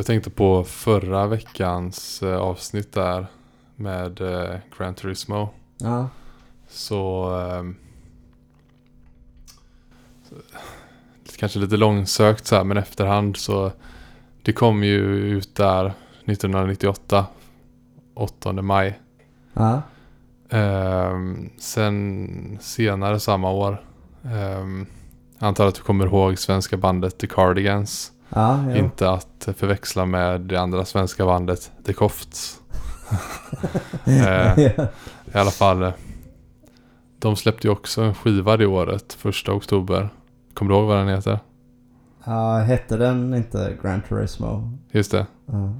Jag tänkte på förra veckans eh, avsnitt där med eh, Gran Turismo. Ja. Så, så kanske lite långsökt så här men efterhand så det kom ju ut där 1998 8 maj. Ja. Ehm, sen senare samma år jag antar att du kommer ihåg svenska bandet The Cardigans. Ja, jo. Inte att förväxla med det andra svenska bandet The Kofts. Eh, I alla fall. eh, De släppte ju också en skiva det året. Första oktober. Kommer du ihåg vad den heter? ja, hette den inte Gran Turismo? Just det. Ja.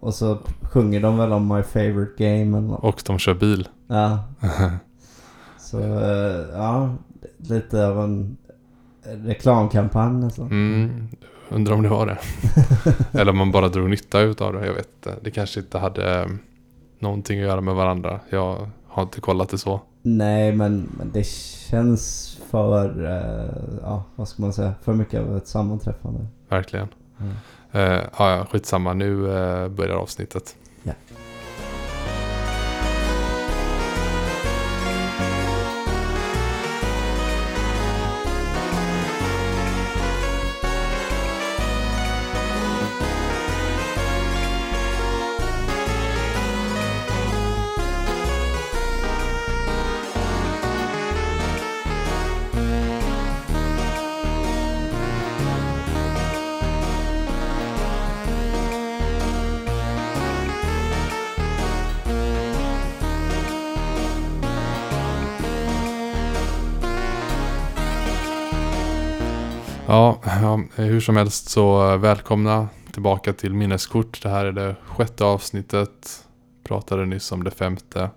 Och så sjunger de väl om My Favorite Game eller något. Och de kör bil. Ja. Så eh, ja, lite av en reklamkampanj nästan. Mm, undrar om det var det. Eller om man bara drog nytta utav det. Jag vet inte. Det kanske inte hade eh, någonting att göra med varandra. Jag har inte kollat det så. Nej, men, men det känns för, eh, ja vad ska man säga, för mycket av ett sammanträffande. Verkligen. Mm. Eh, ja, ja, skitsamma. Nu eh, börjar avsnittet. Hur som helst så eh, välkomna tillbaka till Minneskort. Det här är det sjätte avsnittet. Pratade nyss om det femte.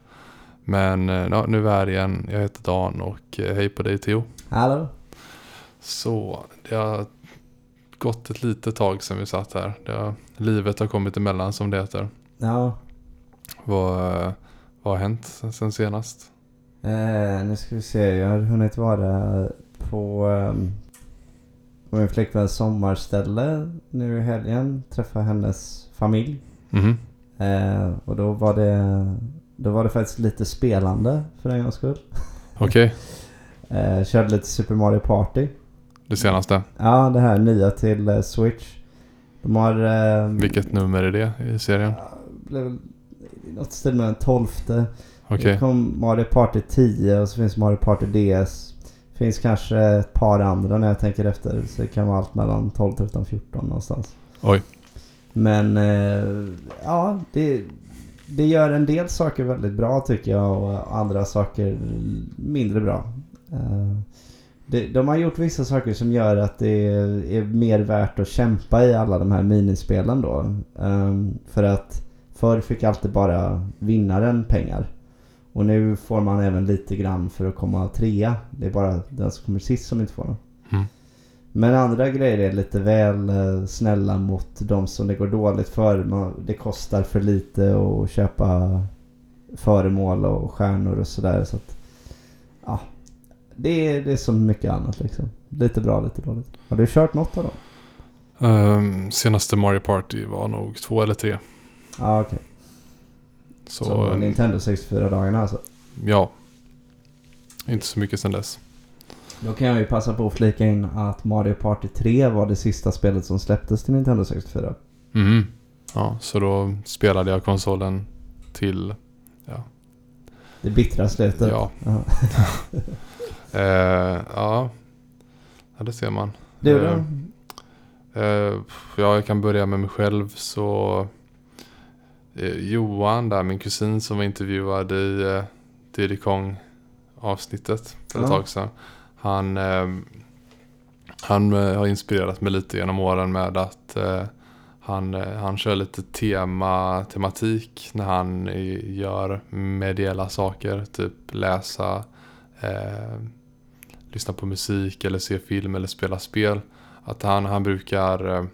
Men eh, ja, nu är vi här igen. Jag heter Dan och eh, hej på dig Theo. Hallå? Så det har gått ett litet tag sedan vi satt här. Har, livet har kommit emellan som det heter. Ja, Vad, eh, vad har hänt sen, sen senast? eh, nu ska vi se. Jag har hunnit vara på, um, på min flickväns sommarställe nu i helgen. Träffa hennes familj. Mhm. Eh, och då var det då var det faktiskt lite spelande för en gångs skull. Okej, Eh, körde lite Super Mario Party. det senaste. Ja, det här nya till eh, Switch. De har... Eh, Vilket nummer är det i serien? blev något stil med den tolfte. Okej, Det kom Mario Party 10 och så finns Mario Party DS. Finns kanske ett par andra när jag tänker efter. Så det kan vara allt mellan 12, 13, 14 någonstans. oj. Men eh, ja, det, det gör en del saker väldigt bra tycker jag och andra saker mindre bra. Eh, det, de har gjort vissa saker som gör att det är, är mer värt att kämpa i alla de här minispelen då. Eh, för att förr fick alltid bara vinnaren pengar. Och nu får man även lite grann för att komma trea. Det är bara den som kommer sist som inte får något. Mm. Men andra grejer är lite väl eh, snälla mot de som det går dåligt för. Man, det kostar för lite att köpa föremål och stjärnor och sådär. Så att, ja, det är, det är som mycket annat liksom. Lite bra, lite dåligt. Har du kört något av dem? Ehm, senaste Mario Party var nog två eller tre. Ja, okej. Så, Så Nintendo 64-dagarna alltså. ja. Inte så mycket sedan dess. Då kan jag ju passa på att flika in att Mario Party 3 var det sista spelet som släpptes till Nintendo 64. Mhm. Ja, så då spelade jag konsolen till... Det bittra slutet. Ja. Ja. Eh, ja. ja, det ser man. Du Eh, då? Eh, ja, jag kan börja med mig själv så... Eh, Johan där, min kusin som var intervjuad i eh, Diddy Kong avsnittet för ett Ja. tag sedan. Han, eh, han har inspirerat mig lite genom åren med att eh, han, eh, han kör lite tema, tematik när han gör mediella saker. Typ läsa, eh, lyssna på musik eller se film eller spela spel. Att han, han brukar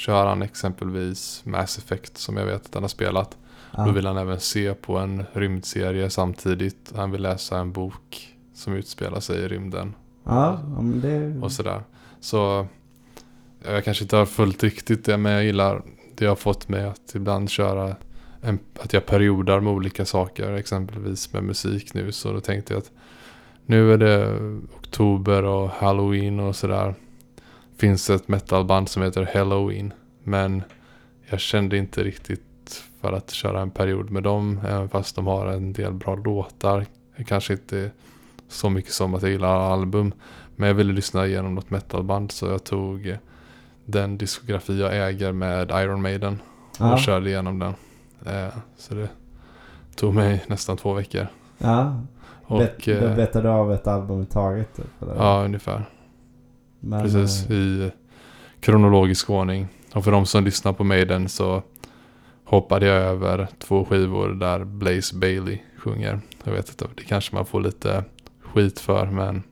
köra han exempelvis Mass Effect som jag vet att han har spelat. Då Ja. vill han även se på en rymdserie samtidigt. Han vill läsa en bok som utspelar sig i rymden Ja, men det... och sådär. Så jag kanske inte har följt riktigt det men jag gillar det har fått mig att ibland köra en, att jag periodar med olika saker. Exempelvis med musik nu. Så då tänkte jag att nu är det oktober och halloween och sådär. Finns ett metalband som heter Halloween. Men jag kände inte riktigt för att köra en period med dem. Även fast de har en del bra låtar. Kanske inte så mycket som att jag gillar album. Men jag ville lyssna igenom något metalband så jag tog den diskografi jag äger med Iron Maiden. Och Ja. körde igenom den. Eh, så det tog mig nästan två veckor. Ja. Och, Bet, eh, betar du av ett album i taget typ, ja, ungefär. Men, Precis, eh, i kronologisk ordning. Och för de som lyssnar på Maiden så hoppade jag över två skivor där Blaze Bailey sjunger. Jag vet inte, det kanske man får lite skit för men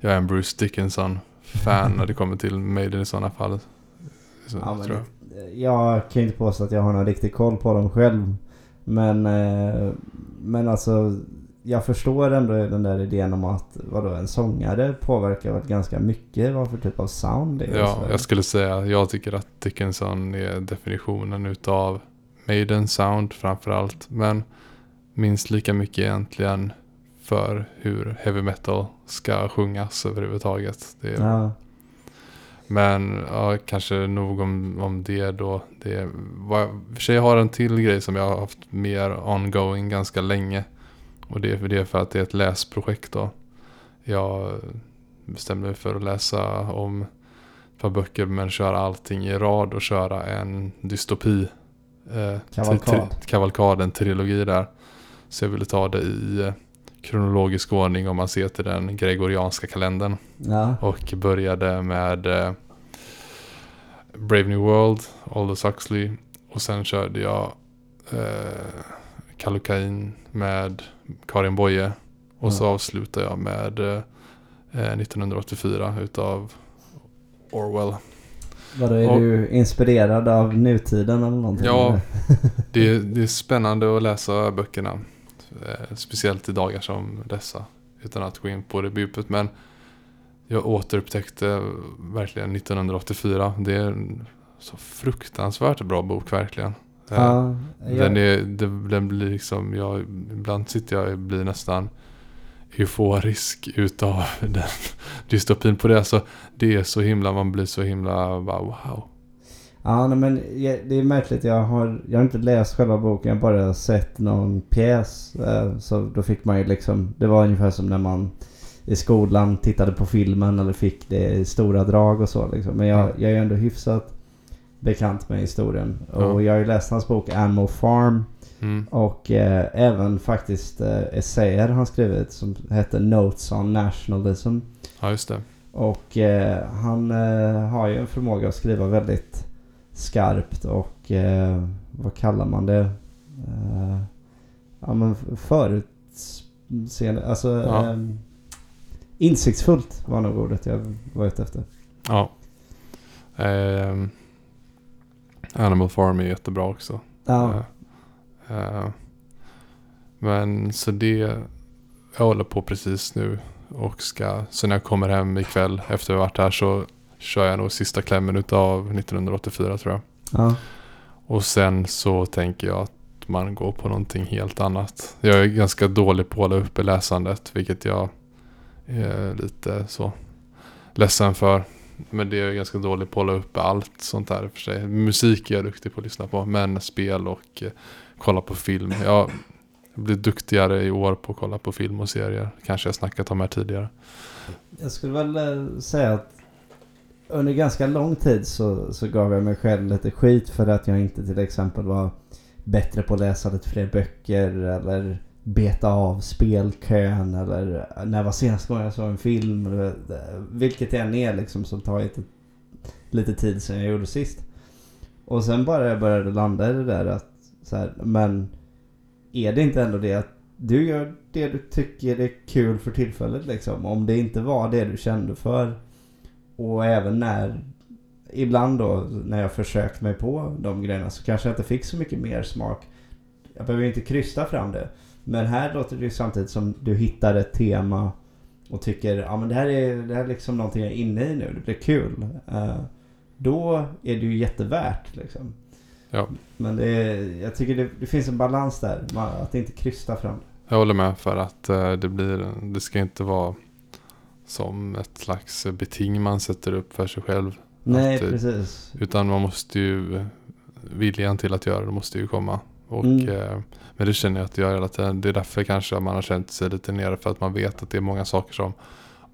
jag är en Bruce Dickinson-fan när det kommer till Maiden i sådana fall. Så, Ja, jag. jag kan inte påstå att jag har någon riktig koll på dem själv. Men, eh, men alltså jag förstår ändå den där idén om att vadå, en sångare påverkar väl ganska mycket vad för typ av sound det är. Ja, jag skulle säga jag tycker att Dickinson är definitionen utav Maiden sound framförallt. Men minst lika mycket egentligen för hur heavy metal ska sjungas överhuvudtaget. Det är, ja. Men ja, kanske nog om, om det då. Det var, för sig har en till grej som jag har haft mer ongoing ganska länge. Och det är för, det är för att det är ett läsprojekt då. Jag bestämde mig för att läsa om ett par böcker men köra allting i rad och köra en dystopi. Eh, Kavalkad. tri- tri- kavalkad, en trilogi där. Så jag ville ta det i kronologisk ordning om man ser till den gregorianska kalendern. ja. Och började med eh, Brave New World, Aldous Huxley. Och sen körde jag eh, Kallocain med Karin Boye. Och så Ja. avslutade jag med eh, eh, 1984 utav Orwell. Vadå, är Och- du inspirerad av nutiden eller någonting? Ja. Det, är- det är spännande att läsa böckerna. Eh, speciellt i dagar som dessa. Utan att gå in på det djupet. Men jag återupptäckte verkligen 1984. Det är en så fruktansvärt bra bok verkligen. Ja, Den, är, den, den blir liksom, jag, ibland sitter jag och blir nästan euforisk utav den dystopin på det. Så det är så himla, man blir så himla bara, wow. ja nej, men det är märkligt. Jag har, jag har inte läst själva boken. Jag har bara sett någon pjäs. Eh, så då fick man ju liksom, det var ungefär som när man i skolan tittade på filmen eller fick det i stora drag och så liksom. Men jag, Ja. jag är ändå hyfsat bekant med historien. Ja. Och jag har ju läst hans bok Animal Farm. Mm. Och eh, även faktiskt eh, essäer han skrivit som heter Notes on Nationalism. Ja, just det. Och eh, han eh, har ju en förmåga att skriva väldigt skarpt och eh, vad kallar man det? Eh, ja men förutseende, alltså Ja. eh, insiktsfullt var nog ordet jag var ute efter. Ja. Ehm, Animal Farm är jättebra också. Ja, Eh, eh, men så det jag håller på precis nu och ska, så när jag kommer hem ikväll efter att ha varit här så kör jag nog sista klämmen utav 1984 tror jag. ja, Och sen så tänker jag att man går på någonting helt annat. Jag är ganska dålig på att hålla uppe läsandet vilket jag är lite så ledsen för. Men det är jag ganska dålig på att hålla uppe allt sånt där för sig. Musik är jag duktig på att lyssna på. Men spel och eh, kolla på film. Jag blir duktigare i år på att kolla på film och serier. Kanske jag snackat om här tidigare. Jag skulle väl eh, säga att under ganska lång tid så, så gav jag mig själv lite skit för att jag inte till exempel var bättre på att läsa lite fler böcker eller beta av spelkön eller när var senaste gången jag såg en film. Vilket det än är liksom som tar lite, lite tid sen jag gjorde sist. Och sen bara jag började landa i det där att så här, men är det inte ändå det att du gör det du tycker är kul för tillfället liksom. Om det inte var det du kände för. Och även när, ibland då när jag försökt mig på de grejerna så kanske jag inte fick så mycket mer smak. Jag behöver inte krysta fram det. Men här låter det ju samtidigt som du hittar ett tema och tycker ja men det här är, det här är liksom någonting jag är inne i nu. Det blir kul. Eh, då är det ju jättevärt liksom. Ja. Men det är, jag tycker det, det finns en balans där. Att inte krysta fram. Jag håller med för att eh, det blir, det ska inte vara som ett slags beting man sätter upp för sig själv. Nej, Att, eh, precis. Utan man måste ju, viljan till att göra det måste ju komma. Och, Mm. eh, men det känner jag att jag hela tiden. Det är därför kanske man har känt sig lite nere för att man vet att det är många saker som,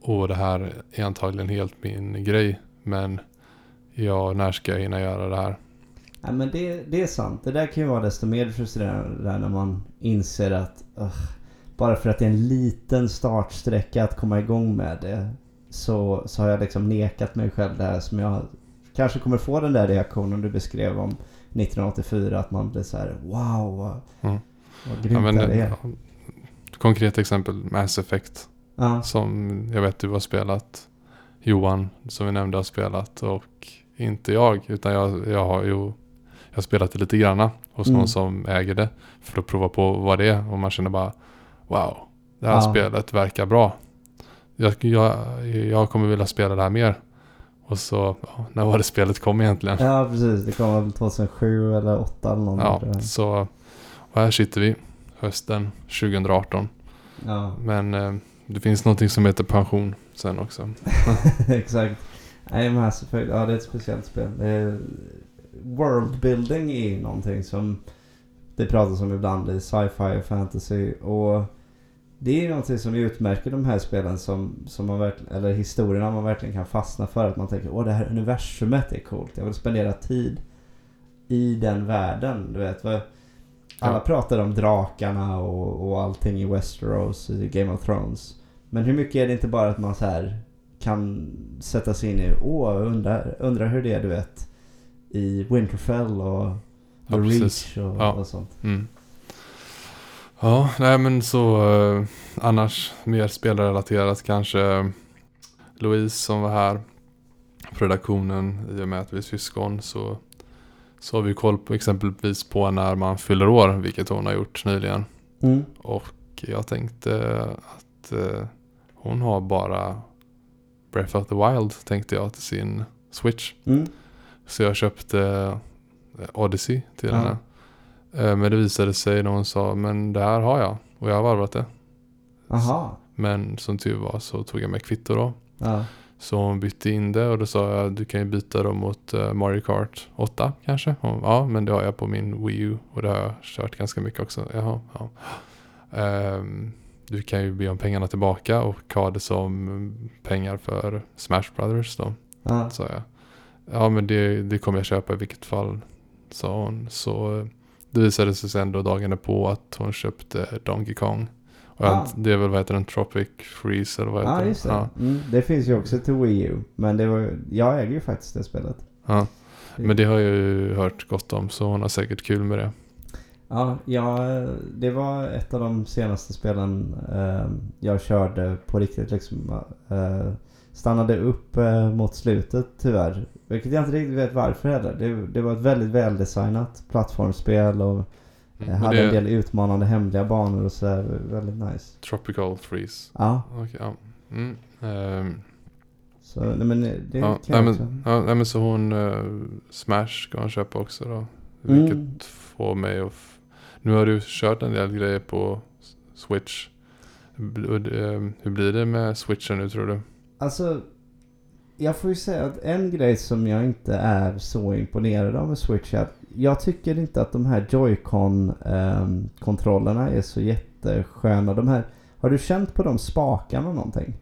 åh det här är antagligen helt min grej. Men ja, när ska jag hinna göra det här? Ja, men det, det är sant. Det där kan ju vara desto mer frustrerande när man inser att ugh, bara för att det är en liten startsträcka att komma igång med det så, så har jag liksom nekat mig själv det här som jag kanske kommer få den där reaktionen du beskrev om 1984 att man blir så här wow vad, Mm. vad grymt men, det är. ja, konkret exempel, Mass Effect. Ja, Som jag vet du har spelat. Johan, som vi nämnde, har spelat. Och inte jag, utan jag, jag har ju jag har spelat det lite granna hos Mm. någon som äger det. För att prova på vad det är. Och man känner bara, wow, det här Ja. spelet verkar bra. Jag, jag, jag kommer vilja spela det här mer. Och så, ja, när var det spelet kom egentligen? ja precis. Det kom väl 2007 eller 2008 eller något. Ja, så och här sitter vi hösten 2018. ja. Men eh, det finns någonting som heter pension sen också. Exakt. Nej, Mass Effect, ja det är ett speciellt spel. Är, worldbuilding är någonting som det pratas om ibland i sci-fi och fantasy. Och det är någonting som utmärker de här spelen som, som man verkligen, eller historierna man verkligen kan fastna för. Att man tänker, åh det här universumet är coolt. Jag vill spendera tid i den världen. Du vet, vad, alla Ja. pratar om drakarna och, och allting i Westeros, i Game of Thrones. Men hur mycket är det inte bara att man så här kan sätta sig in i, åh, undrar, undrar hur det är du vet i Winterfell och The Ja. Reach och, Ja. och sånt. Mm. Ja, nej men så eh, annars mer spelrelaterat kanske Louise som var här på redaktionen i och med att vi är syskon så, så har vi koll på exempelvis på när man fyller år, vilket hon har gjort nyligen. Mm. Och jag tänkte att eh, hon har bara Breath of the Wild tänkte jag till sin Switch. Mm. Så jag köpte eh, Odyssey till Ja. henne. Eh, Men det visade sig när hon sa, men det här har jag. Och jag har varvat det. Aha. Men som tur var så tog jag med kvitto då. Ja. Så hon bytte in det och då sa jag, du kan ju byta då mot eh, Mario Kart 8 kanske. Hon, ja, men det har jag på min Wii U och det har jag kört ganska mycket också. Jaha, ja. Ehm, du kan ju be om pengarna tillbaka och ha det som pengar för Smash Brothers då. Ja. sa jag. Ja men det, det kommer jag köpa i vilket fall, sa hon. Så eh, det visade sig sen då dagen på att hon köpte Donkey Kong. Och Ah. det är väl vad heter den, Tropic Freeze eller vad heter Ja, just det. Ja, Mm, det finns ju också till Wii U. Men det var, jag äger ju faktiskt det spelet. ja. Men det har jag ju hört gott om så hon har säkert kul med det. Ja, ja, det var ett av de senaste spelen eh, jag körde på riktigt liksom. Eh, stannade upp eh, mot slutet tyvärr. Vilket jag inte riktigt vet varför heller. Det, det var ett väldigt väldesignat plattformsspel och Mm. eh, hade det en del utmanande hemliga banor och sådär. Väldigt nice. Tropical Freeze. Ja, Okej, ja. Mm. ehm, så nej, men det ja, nej, men, ja, nej men så hon uh, Smash ska hon köpa också då. Mm. Vilket får mig att... Nu har du kört en del grejer på Switch. Ehm, Hur blir det med Switchen nu tror du? Alltså, jag får ju säga att en grej som jag inte är så imponerad av med Switch är att jag tycker inte att de här Joy-Con-kontrollerna är så jättesköna. De här, har du känt på de spakarna någonting?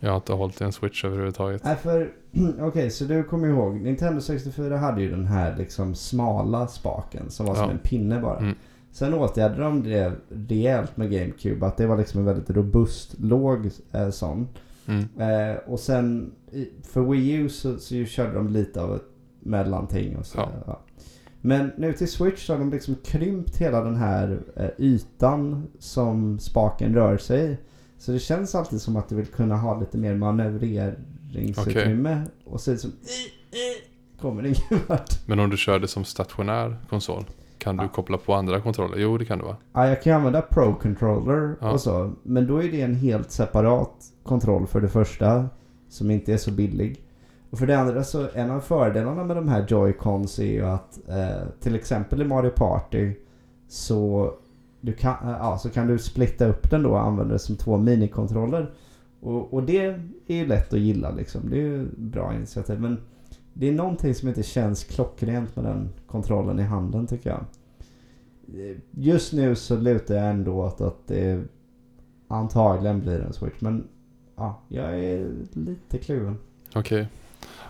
Jag har inte hållit i en Switch överhuvudtaget. Nej, för okej, så du kommer ihåg. Nintendo 64 hade ju den här liksom smala spaken som var som Ja. en pinne bara. Mm. Sen åtgärdade de det rejält med GameCube. Att det var liksom en väldigt robust, låg eh, sån. Mm. Eh, och sen för Wii U så, så körde de lite av ett mellanting och så. Ja. Ja. Men nu till Switch så har de liksom krympt hela den här eh, ytan som spaken rör sig i. Så det känns alltid som att du vill kunna ha lite mer manövreringsutrymme. Och så är det som... Kommer det ingen vart. Men om du kör det som stationär konsol? Kan du Ja. koppla på andra kontroller? Jo, det kan du va? Ja, jag kan använda Pro Controller Ja. och så. Men då är det en helt separat kontroll för det första. Som inte är så billig. Och för det andra så en av fördelarna med de här Joy-Cons är ju att eh, till exempel i Mario Party så, du kan, eh, ja, så kan du splitta upp den då och använda det som två minikontroller. Och, och det är ju lätt att gilla liksom. Det är ju bra initiativ. Men det är någonting som inte känns klockrent med den kontrollen i handen tycker jag. Just nu så lutar jag ändå åt att det antagligen blir en switch. Men ja, jag är lite kluven. Okej.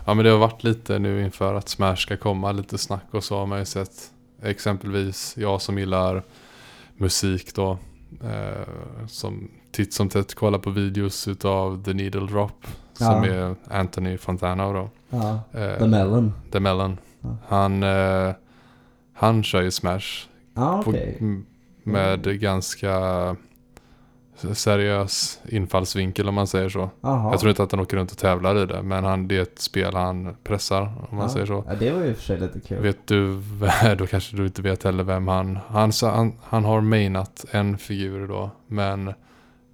Ja men det har varit lite nu inför att Smash ska komma, lite snack och så har man ju sett. Exempelvis jag som gillar musik då. Eh, som titt som tätt kollar på videos utav The Needle Drop. Som Ja. är Anthony Fontana då. Ja, Eh, The Melon. The Melon. Ja. Han, eh, han kör ju Smash. Ja, på, okej. m- med ganska seriös infallsvinkel om man säger så. Jaha. Jag tror inte att han åker runt och tävlar i det. Men han, det är ett spel han pressar om man ja. säger så. Ja, det var ju för sig lite kul. Vet du, då kanske du inte vet heller vem han... Han, han, han har mainat en figur då. Men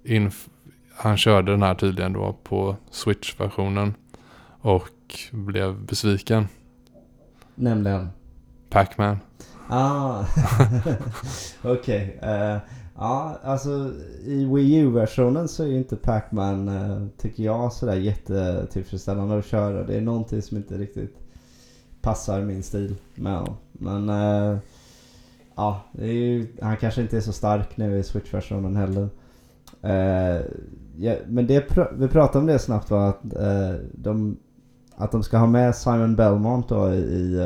inf, han körde den här tydligen då på Switch-versionen. Och blev besviken. Nämligen. Pac-Man. Ah, okej. eh, ja, alltså i Wii U-versionen så är ju inte Pac-Man, eh, tycker jag, sådär jättetillfredsställande att köra. Det är någonting som inte riktigt passar min stil med honom. Men eh, ja, det är ju, han kanske inte är så stark nu i Switch-versionen heller. Eh, ja, men det, pr- vi pratade om det snabbt var att, de, att de ska ha med Simon Belmont då i, i,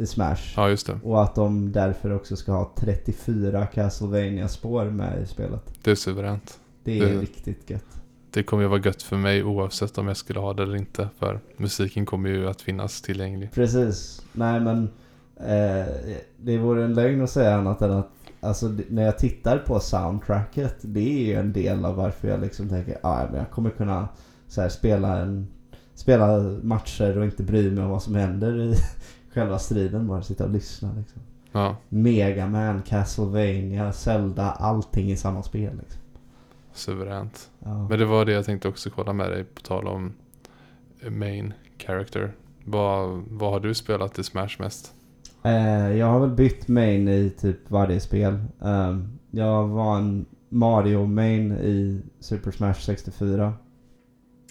i Smash. Ja, just det. Och att de därför också ska ha 34 castlevania spår med i spelet. Det är suveränt. Det är Det- riktigt gött. Det kommer ju vara gött för mig oavsett om jag skulle ha det eller inte. För musiken kommer ju att finnas tillgänglig. Precis. Nej men eh, det vore en lögn att säga annat än att Alltså när jag tittar på soundtracket Det är ju en del av varför jag liksom tänker ah, men jag kommer kunna så här, spela, en, spela matcher och inte bry mig om vad som händer i själva striden. Bara sitta och lyssna liksom. Ja, Mega Man, Castlevania, Zelda, allting i samma spel liksom. suveränt. Ja. Men det var det jag tänkte också kolla med dig på tal om main character. Vad, vad har du spelat i Smash mest? Eh, jag har väl bytt main i typ varje spel. Ehm, jag var en Mario main i Super Smash 64.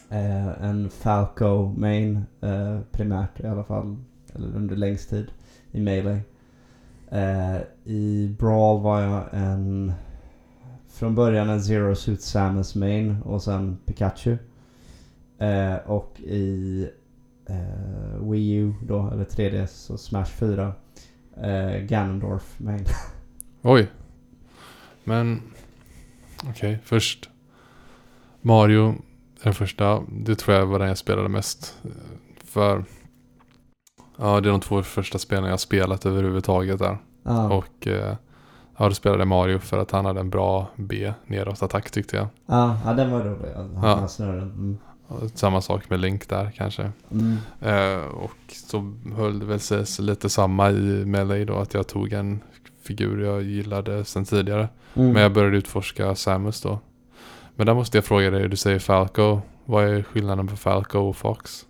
Eh, en Falco main eh, primärt i alla fall. Eller under längst tid i Melee. Eh, I Brawl var jag en från början en Zero Suit Samus main och sen Pikachu. Eh, och i eh, Wii U då, eller 3DS och Smash 4. Eh, Ganondorf main. Oj. Men okej, först Mario, den första. Det tror jag var den jag spelade mest. Eh, för ja, det är de två första spelen jag spelat överhuvudtaget där. Ja, Och eh, ja, då spelade Mario för att han hade en bra B neråt attack tyckte jag. ja, ja, den var rolig. Han Ja. Mm. Samma sak med Link där kanske. Mm. Eh, och så höll det väl sig lite samma i Melee då. Att jag tog en figur jag gillade sedan tidigare. Mm. Men jag började utforska Samus då. Men där måste jag fråga dig, du säger Falco. Vad är skillnaden på Falco och Fox?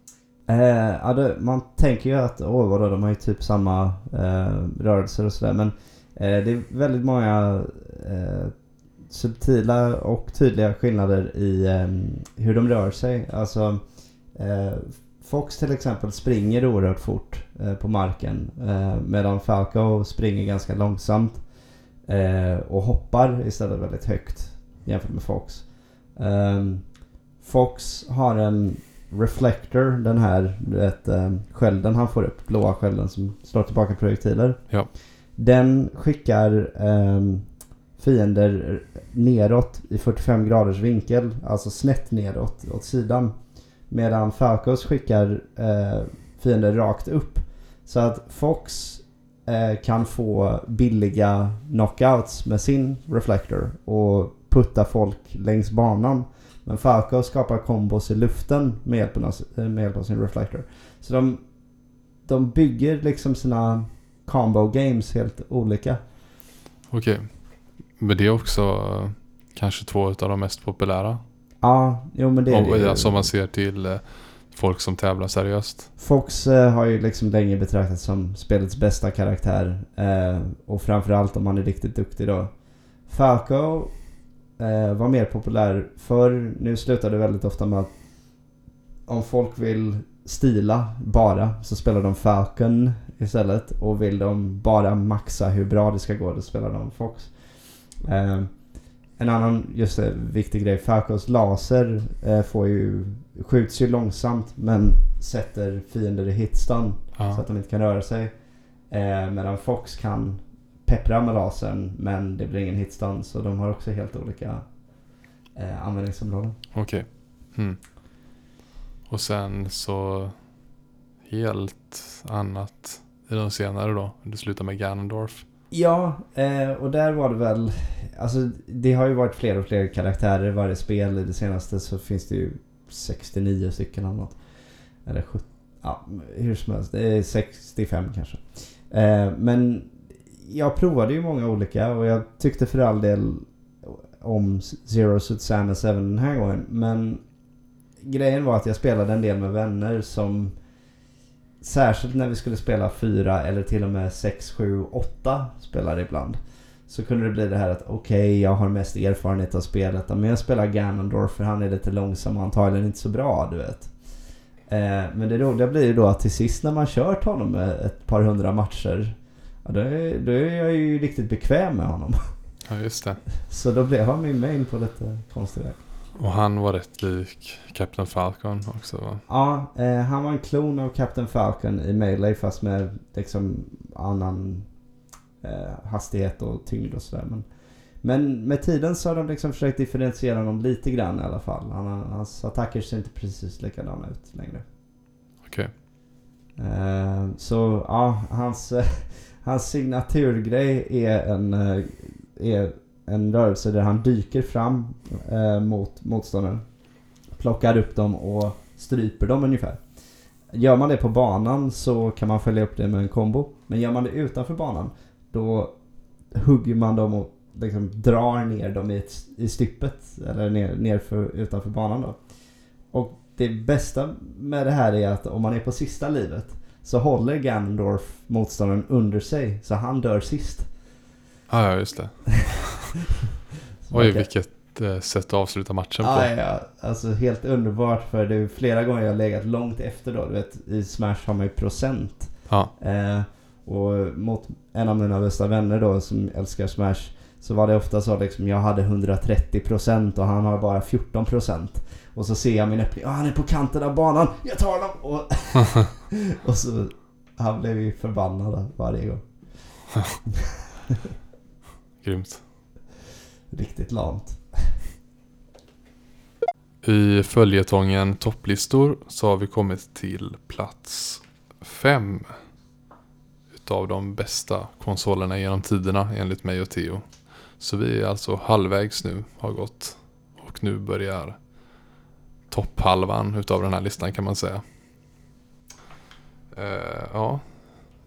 Eh, ja, det, man tänker ju att, åh vadå, de har ju typ samma eh, rörelser och sådär. Men eh, det är väldigt många eh, subtila och tydliga skillnader i eh, hur de rör sig. Alltså, eh, Fox till exempel springer oerhört fort eh, på marken. Eh, medan Falco springer ganska långsamt. Eh, och hoppar istället väldigt högt jämfört med Fox. Ehm, Fox har en reflector, den här du vet, eh, skölden han får upp, blåa skölden som slår tillbaka projektiler. Ja. Den skickar ehm, fiender neråt i 45 graders vinkel, alltså snett neråt åt sidan. Medan Falcos skickar eh, fiender rakt upp. Så att Fox eh, kan få billiga knockouts med sin reflector och putta folk längs banan. Men Falco skapar kombos i luften med hjälp av, med hjälp av sin reflector. Så de, de bygger liksom sina combo games helt olika. Okej. Men det är också eh, kanske två av de mest populära. Ja, jo men det är det alltså om man ser till eh, folk som tävlar seriöst. Fox eh, har ju liksom länge betraktats som spelets bästa karaktär. Eh, och framförallt om man är riktigt duktig då. Falco eh, var mer populär förr. Nu slutar det väldigt ofta med att om folk vill stila bara så spelar de Falcon istället. Och vill de bara maxa hur bra det ska gå då spelar de Fox. Eh, en annan just det, viktig grej. Falcons laser eh, får ju, skjuts ju långsamt men sätter fiender i hitstun Ja. så att de inte kan röra sig. Eh, medan Fox kan peppra med lasern men det blir ingen hitstun så de har också helt olika eh, användningsområden. Okej. Mm. Och sen så helt annat i de senare då. Du slutar med Ganondorf. Ja, eh, och där var det väl... Alltså det har ju varit fler och fler karaktärer i varje spel. I det senaste så finns det ju 69 stycken eller något. Eller 70. Ja, hur som helst. Det är 65 kanske. Eh, men jag provade ju många olika och jag tyckte för all del om Zero Suit Samus även den här gången. Men grejen var att jag spelade en del med vänner som Särskilt när vi skulle spela fyra eller till och med sex, sju, åtta spelare ibland. Så kunde det bli det här att okej, jag har mest erfarenhet av spelet. Men jag spelar Ganondorf för han är lite långsam och antagligen inte så bra, du vet. Eh, men det roliga blir ju då att till sist när man kört honom ett par hundra matcher. Ja, då, är, då är jag ju riktigt bekväm med honom. Ja, just det. Så då blev han min main på lite konstig väg. Och han var rätt lik Captain Falcon också va? Ja, eh, han var en klon av Captain Falcon i Melee fast med liksom annan eh, hastighet och tyngd och sådär. Men, men med tiden så har de liksom försökt differentiera honom lite grann i alla fall. Han, hans attacker ser inte precis likadana ut längre. Okej. Eh, så ja, hans, eh, hans signaturgrej är en, eh, är en rörelse där han dyker fram eh, mot motståndaren. Plockar upp dem och stryper dem ungefär. Gör man det på banan så kan man följa upp det med en kombo. Men gör man det utanför banan då hugger man dem och liksom drar ner dem i, ett, i styppet. Eller ner, ner för, utanför banan då. Och det bästa med det här är att om man är på sista livet så håller Ganondorf motståndaren under sig så han dör sist. Ah, ja, just det. Oj, kan- vilket eh, sätt att avsluta matchen på. Ja, alltså helt underbart för det är flera gånger jag har legat långt efter då. Du vet, i Smash har man ju procent. Ja. Eh, och mot en av mina bästa vänner då som älskar Smash så var det ofta så liksom jag hade 130% och han har bara 14%. Och så ser jag min öppning, ah, han är på kanten av banan, jag tar honom! Och, och så, han blev ju förbannad varje gång. Grymt. Riktigt lamt. I följetongen topplistor så har vi kommit till plats fem utav de bästa konsolerna genom tiderna enligt mig och Theo. Så vi är alltså halvvägs nu, har gått. Och nu börjar topphalvan utav den här listan kan man säga. Eh, ja,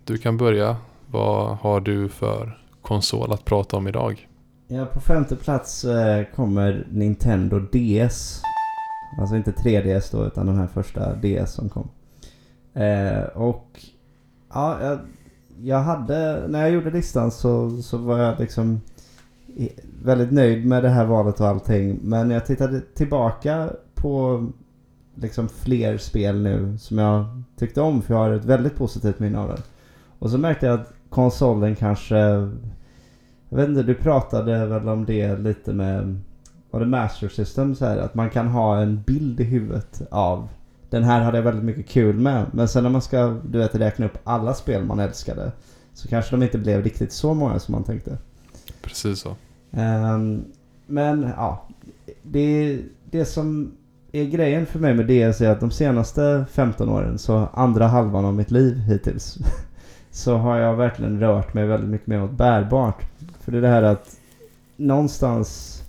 du kan börja. Vad har du för konsol att prata om idag? Ja, på femte plats eh, kommer Nintendo DS. Alltså inte 3DS då, utan den här första DS som kom. Eh, och ja, jag, jag hade, när jag gjorde listan så, så var jag liksom väldigt nöjd med det här valet och allting. Men jag tittade tillbaka på liksom fler spel nu som jag tyckte om för jag har ett väldigt positivt minne av det. Och så märkte jag att konsolen kanske jag vet inte, du pratade väl om det lite med var det Master System så här att man kan ha en bild i huvudet av den här hade jag väldigt mycket kul med. Men sen när man ska, du vet, räkna upp alla spel man älskade så kanske de inte blev riktigt så många som man tänkte. Precis så. Ehm, men ja, det, det som är grejen för mig med DS är att de senaste 15 åren, så andra halvan av mitt liv hittills, så har jag verkligen rört mig väldigt mycket mer åt bärbart. För det är det här att någonstans,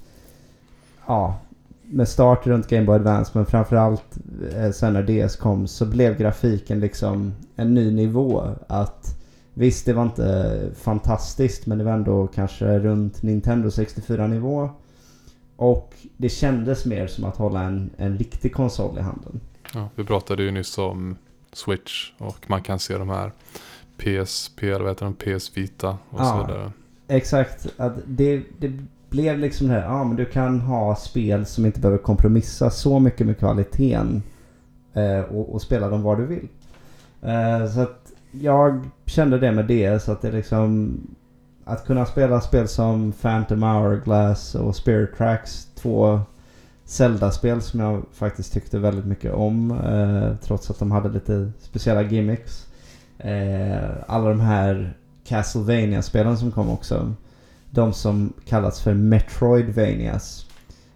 ja, med start runt Game Boy Advance men framförallt eh, sen när DS kom så blev grafiken liksom en ny nivå. Att Visst, det var inte fantastiskt men det var ändå kanske runt Nintendo 64 nivå. Och det kändes mer som att hålla en, en riktig konsol i handen. Ja, vi pratade ju nyss om Switch och man kan se de här PSP, eller vad heter de, PS Vita och Ja. så vidare. Exakt. Att det, det blev liksom det här, ja men du kan ha spel som inte behöver kompromissa så mycket med kvaliteten. Eh, och, och spela dem var du vill. Eh, så att jag kände det med det. Så att det liksom... Att kunna spela spel som Phantom Hourglass och Spirit Tracks. Två Zelda-spel som jag faktiskt tyckte väldigt mycket om. Eh, trots att de hade lite speciella gimmicks. Eh, alla de här Castlevania-spelen som kom också. De som kallas för Metroidvanias.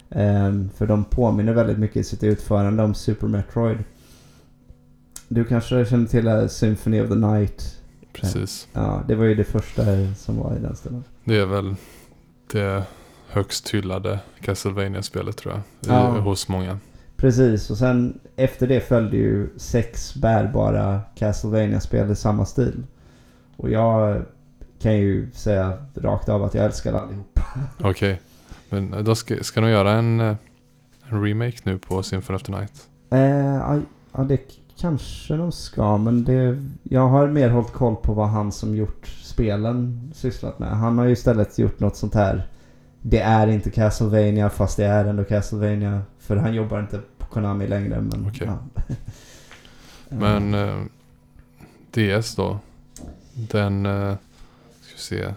Eh, för de påminner väldigt mycket i sitt utförande om Super Metroid. Du kanske känner till eh, Symphony of the Night? Precis. Ja, det var ju det första som var i den stilen. Det är väl det högst hyllade Castlevania-spelet tror jag. Ja. I, hos många. Precis, och sen efter det följde ju sex bärbara Castlevania-spel i samma stil. Och jag kan ju säga rakt av att jag älskar allihop. Okej. Men då ska, ska de göra en, eh, en remake nu på Symphony of the Night? Eh, ja, det kanske de ska, men det, jag har mer hållit koll på vad han som gjort spelen sysslat med. Han har ju istället gjort något sånt här. Det är inte Castlevania fast det är ändå Castlevania. För han jobbar inte på Konami längre. Men, Okej. ja. Men eh, DS då? Den, eh, ska vi se.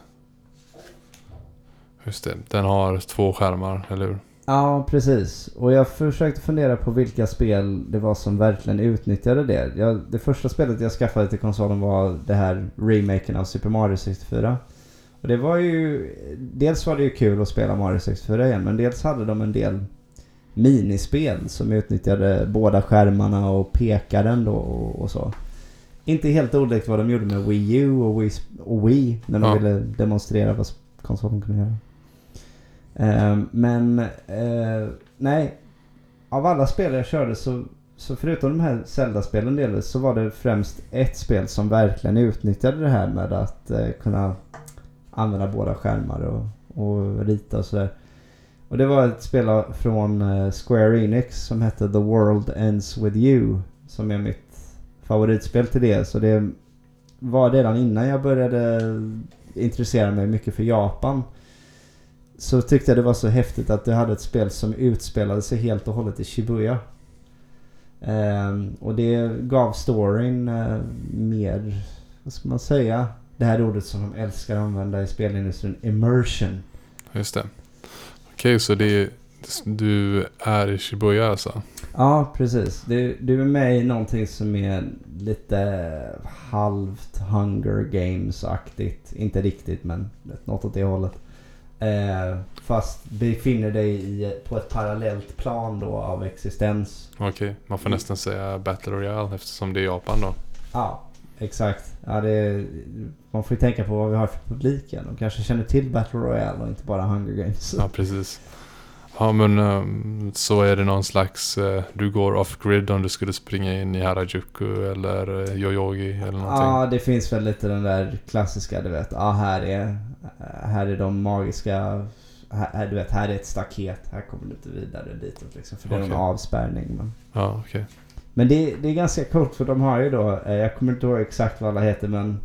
Just det, den har två skärmar, eller hur? Ja, precis. Och jag försökte fundera på vilka spel det var som verkligen utnyttjade det. Jag, det första spelet jag skaffade till konsolen var det här remaken av Super Mario 64. Och det var ju... Dels var det ju kul att spela Mario 64 igen, men dels hade de en del minispel som utnyttjade båda skärmarna och pekaren då och, och så. Inte helt olikt vad de gjorde med Wii U och Wii, och Wii när de Ja. ville demonstrera vad konsolen kunde göra. Eh, men eh, nej, av alla spel jag körde så, så förutom de här Zelda-spelen delvis så var det främst ett spel som verkligen utnyttjade det här med att eh, kunna använda båda skärmar och, och rita och sådär. Och det var ett spel från eh, Square Enix som hette The World Ends With You. Som är mitt favoritspel till det. Så det var redan innan jag började intressera mig mycket för Japan. Så tyckte jag det var så häftigt att det hade ett spel som utspelade sig helt och hållet i Shibuya. Ehm, och det gav storyn eh, mer, vad ska man säga? Det här ordet som de älskar att använda i spelindustrin, immersion. Just det. Okej, så det är, du är i Shibuya alltså? Ja, precis. Du, du är med i någonting som är lite halvt Hunger Games-aktigt. Inte riktigt, men något åt det hållet. Eh, fast befinner dig i, på ett parallellt plan då av existens. Okej, man får nästan säga Battle Royale eftersom det är Japan då. Ja, exakt. Ja, det, man får ju tänka på vad vi har för publiken. De kanske känner till Battle Royale och inte bara Hunger Games. Ja, precis. Ja, men ehm, så är det någon slags, eh, du går off-grid om du skulle springa in i Harajuku eller eh, Yoyogi eller någonting. Ja, det finns väl lite den där klassiska, du vet. Ja, här är, här är de magiska... Här, du vet, här är ett staket. Här kommer du inte vidare ditåt liksom. För det är Okej. en avspärrning. Men, Ja, okej. men det, det är ganska coolt för de har ju då... eh, Jag kommer inte ihåg exakt vad alla heter men...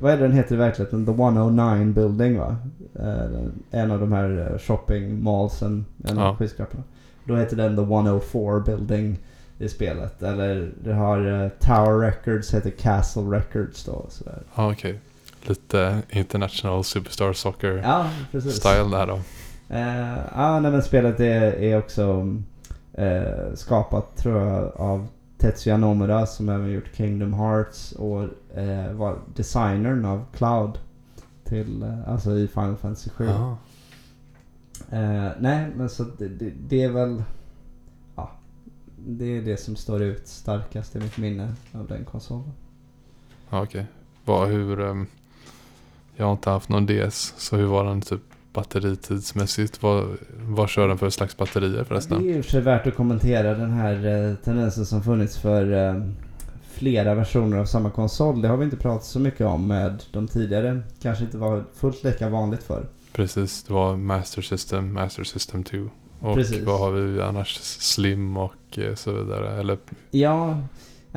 Vad är det den heter i verkligheten? The 109 Building va? Eh, En av de här eh, shopping mallsen. En Ja. av skyskraporna. Då heter den The 104 Building i spelet. Eller det har eh, Tower Records heter Castle Records då. Sådär. Ja, okej. Lite international superstar soccer Ja, precis. style där då. Eh, ja, nej, men spelet är, är också eh, skapat tror jag av Tetsuya Nomura som även gjort Kingdom Hearts och eh, var designern av Cloud. Till, eh, alltså i Final Fantasy 7. Ja. Eh, nej, men så det, det, det är väl... Ja, det är det som står ut starkast i mitt minne av den konsolen. Ja, okej. Vad, hur... ehm, jag har inte haft någon DS, så hur var den typ batteritidsmässigt? Vad, vad kör den för slags batterier Det förresten? är ju för sig värt att kommentera den här eh, tendensen som funnits för eh, flera versioner av samma konsol. Det har vi inte pratat så mycket om med de tidigare. Kanske inte var fullt lika vanligt för. Precis, det var Master System, Master System 2 Och Precis. vad har vi annars? Slim och eh, så vidare. Eller Ja,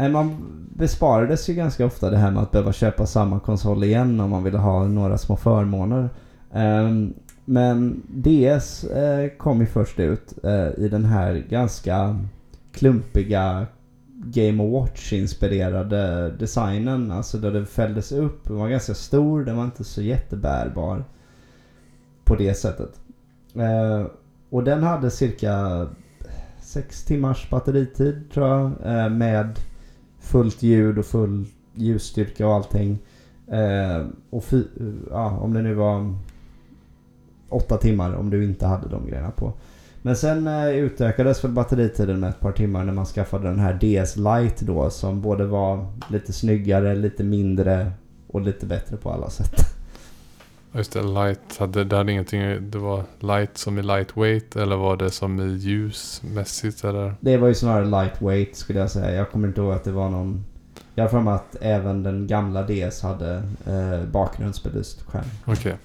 man besparades ju ganska ofta det här med att behöva köpa samma konsol igen om man ville ha några små förmåner. Ehm, men DS eh, kom ju först ut eh, i den här ganska klumpiga Game Watch-inspirerade designen. Alltså där den fälldes upp. Den var ganska stor, den var inte så jättebärbar. På det sättet. Eh, och den hade cirka 6 timmars batteritid tror jag. Eh, med fullt ljud och full ljusstyrka och allting. Eh, och fi, ja, om det nu var åtta timmar om du inte hade de grejerna på. Men sen eh, utökades väl batteritiden med ett par timmar när man skaffade den här DS Lite då som både var lite snyggare, lite mindre och lite bättre på alla sätt. just det, light. Hade, det hade ingenting. Det var light som i lightweight. Eller var det som i ljusmässigt? Eller? Det var ju snarare lightweight skulle jag säga. Jag kommer inte ihåg att det var någon... Jag har för mig att även den gamla DS hade eh, bakgrundsbelyst skärm. Okej.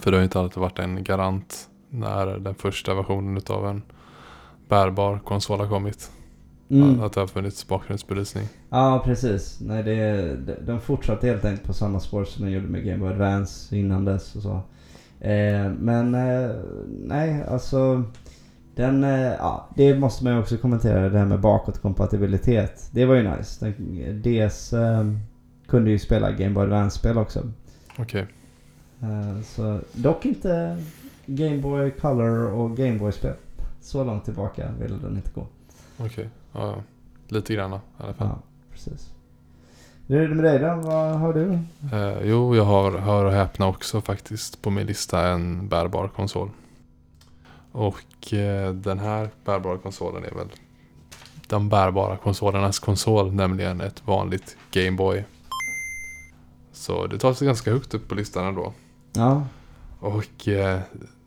För det har ju inte alltid varit en garant när den första versionen av en bärbar konsol har kommit. Mm. Att det har funnits bakgrundsbelysning. Ja, precis. Nej, det, de- fortsatte helt enkelt på samma spår som de gjorde med Game Boy Advance innan dess och så. Eh, men eh, nej, alltså den, eh, ja, det måste man ju också kommentera det här med bakåtkompatibilitet. Det var ju nice. Den, DS eh, kunde ju spela Game Boy Advance-spel också. Okej. Eh, så, dock inte Game Boy Color och Game Boy-spel. Så långt tillbaka ville den inte gå. Okej. Ja, ja. Lite grann i alla fall. Ja, precis. Hur är det med dig då? Vad har du? Eh, jo, jag har, hör och häpna också faktiskt på min lista en bärbar konsol. Och eh, den här bärbara konsolen är väl de bärbara konsolernas konsol, nämligen ett vanligt Game Boy. Så det tar sig ganska högt upp på listan ändå. Ja. Och eh,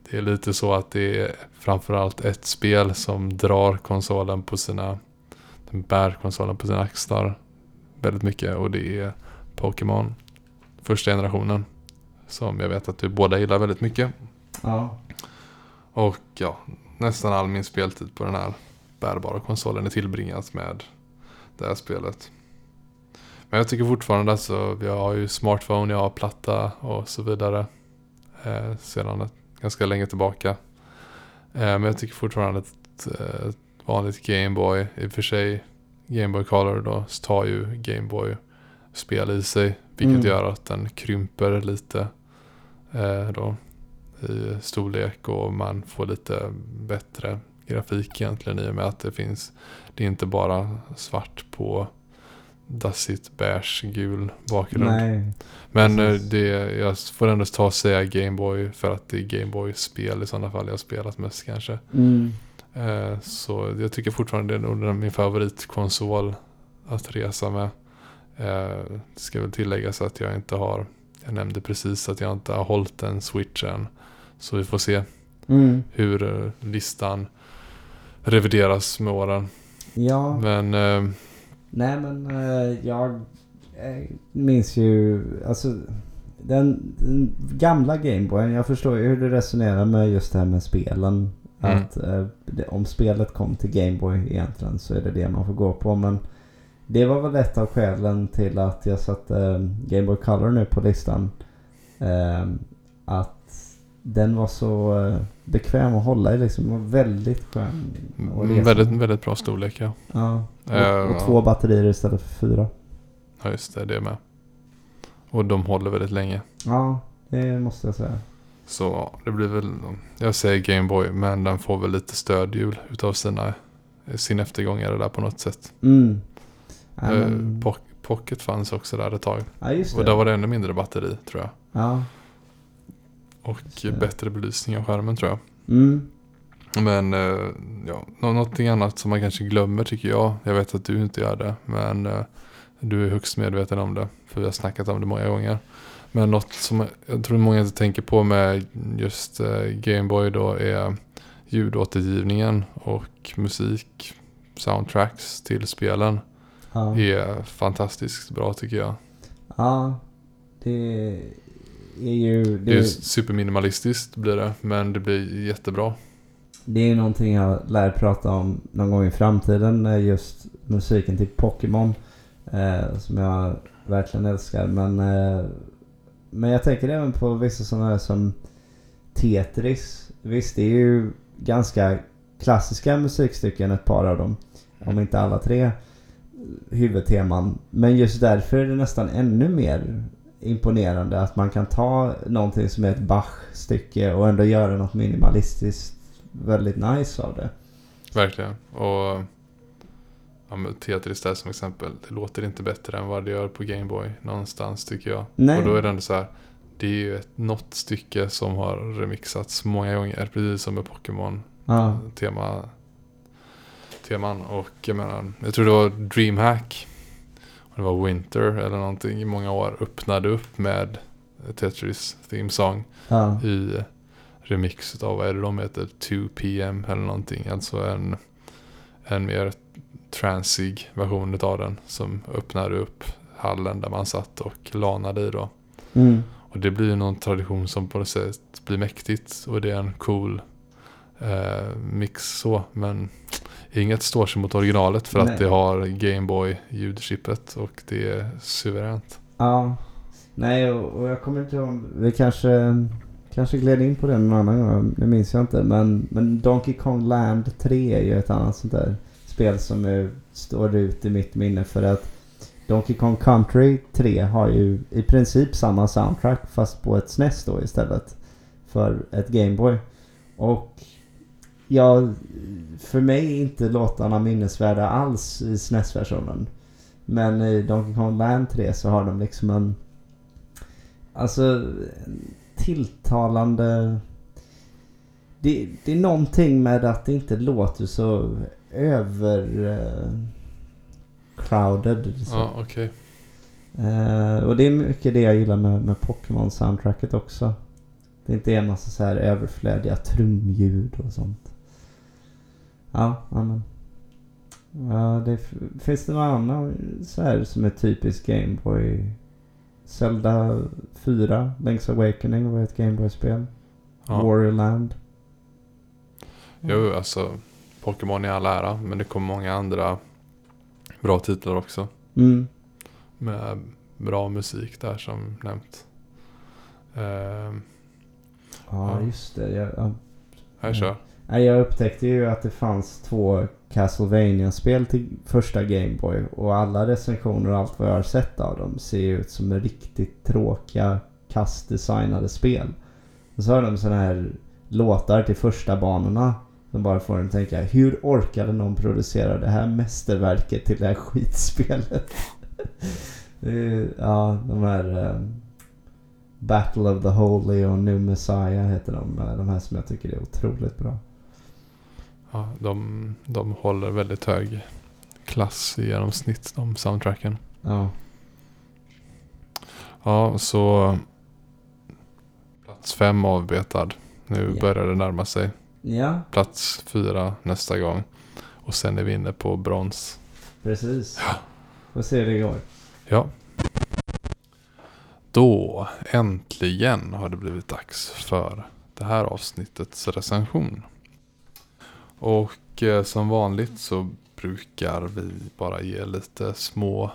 det är lite så att det är framförallt ett spel som drar konsolen på sina... Den bär konsolen på sina axlar väldigt mycket och det är Pokémon. Första generationen. Som jag vet att du båda gillar väldigt mycket. Ja. Och ja, nästan all min speltid på den här bärbara konsolen är tillbringat med det här spelet. Men jag tycker fortfarande alltså, jag har ju smartphone, jag har platta och så vidare. Eh, sedan ett, ganska länge tillbaka. Eh, men jag tycker fortfarande att eh, vanligt Gameboy, i och för sig Game Boy Color då, tar ju Gameboy spel i sig. Vilket Mm. gör att den krymper lite eh, då i storlek och man får lite bättre grafik egentligen i och med att det finns det är inte bara svart på dassigt beige gul bakgrund. Nej. Men eh, precis. det, jag får ändå ta och säga Gameboy för att det är Gameboy-spel i sådana fall jag har spelat mest kanske. Mm. Eh, så jag tycker fortfarande det är nog min favoritkonsol att resa med. Eh, det ska väl tilläggas att jag inte har, jag nämnde precis att jag inte har hållit en switch än. Så vi får se Mm. hur eh, listan revideras med åren. Ja. Men eh, Nej men eh, jag minns ju, alltså den, den gamla Gameboyen, jag förstår ju hur du resonerar med just det här med spelen. Mm. Att eh, det, om spelet kom till Gameboy egentligen så är det det man får gå på. Men det var väl ett av skälen till att jag satte eh, Gameboy Color nu på listan. Eh, att den var så eh, bekväm att hålla i liksom. Var väldigt skön resa. väldigt, väldigt bra storlek ja. Ja. Och, och ja. två batterier istället för fyra. Ja just det, det med. Och de håller väldigt länge. Ja, det måste jag säga. Så ja, det blir väl, jag säger Gameboy, men den får väl lite stödhjul utav sina, sin eftergångare där på något sätt. Mm. Ja, Eh, men, Poc- Pocket fanns också där ett tag. ja. Och där var det ännu mindre batteri tror jag. Ja. Och bättre belysning av skärmen tror jag. Mm. Men eh, ja, nå- någonting annat som man kanske glömmer tycker jag. Jag vet att du inte gör det. Men eh, du är högst medveten om det. För vi har snackat om det många gånger. Men något som jag tror många inte tänker på med just eh, Gameboy då är ljudåtergivningen och musik, soundtracks till spelen Ja. är fantastiskt bra tycker jag. ja. Det är ju... Det Det, är superminimalistiskt blir det, men det blir jättebra. Det är ju någonting jag lär prata om någon gång i framtiden. eh, Just musiken till Pokémon. Eh, som jag verkligen älskar. Men, eh, men jag tänker även på vissa sådana här som Tetris. Visst, det är ju ganska klassiska musikstycken, ett par av dem. Om inte alla tre huvudteman. Men just därför är det nästan ännu mer imponerande att man kan ta någonting som är ett Bach-stycke och ändå göra något minimalistiskt väldigt nice av det. Verkligen. Och Tetris där som exempel. Det låter inte bättre än vad det gör på Gameboy någonstans tycker jag. Nej. Och då är det ändå så här. Det är ju ett, något stycke som har remixats många gånger. Precis som med Pokémon Ja, tema, teman. Och jag menar, jag tror det var DreamHack. Och det var Winter eller någonting i många år. Öppnade upp med Tetris Theme Song ja, i remix av, vad är det de heter? 2PM eller någonting. Alltså en, en mer transig version av den. Som öppnade upp hallen där man satt och lanade i då. mm, Och det blir ju någon tradition som på något sätt blir mäktigt. Och det är en cool eh, mix så. Men inget står sig mot originalet för Nej. att det har Gameboy ljudchippet. Och det är suveränt. ja. Nej, och, och jag kommer inte ihåg. Vi kanske, kanske gled in på det någon annan gång. Det minns jag inte. Men, men Donkey Kong Land 3 är ju ett annat sånt där spel som är, står ut i mitt minne. För att Donkey Kong Country 3 har ju i princip samma soundtrack fast på ett SNES då istället. För ett Gameboy. Och ja, för mig är inte låtarna minnesvärda alls i SNES-versionen. Men i Donkey Kong Land 3 så har de liksom en... Alltså en tilltalande... Det, det är någonting med att det inte låter så över... eh, crowded. Så. Ja, okej. Eh, och det är mycket det jag gillar med, med Pokémon-soundtracket också. Det inte är en massa så här överflödiga trumljud och sånt. Ja, ja men. Ja, det, finns det någon annan så här som är typisk Gameboy? Zelda 4, Link's Awakening var ett Gameboy-spel. Ja. Warrior Land. Jo, alltså Pokémon i all ära, men det kommer många andra bra titlar också. Mm. Med bra musik där som nämnt. Ehm, Ja, just det. Jag, ja. här kör. Jag upptäckte ju att det fanns två Castlevania-spel till första Gameboy. Och alla recensioner och allt vad jag har sett av dem ser ju ut som riktigt tråkiga, kastdesignade spel. Och så har de sådana här låtar till första banorna. Som bara får en att tänka, hur orkade någon producera det här mästerverket till det här skitspelet? ja, de här... eh, Battle of the Holy och New Messiah heter de. eh, De här som jag tycker är otroligt bra. Ja, de, de håller väldigt hög klass i genomsnitt, de soundtracken. Ja. Ja, så plats fem avbetad. Nu Ja. börjar det närma sig. Ja, Plats fyra nästa gång. Och sen är vi inne på brons. precis. Får se hur det går. Ja. Då äntligen har det blivit dags för det här avsnittets recension. Och eh, som vanligt så brukar vi bara ge lite små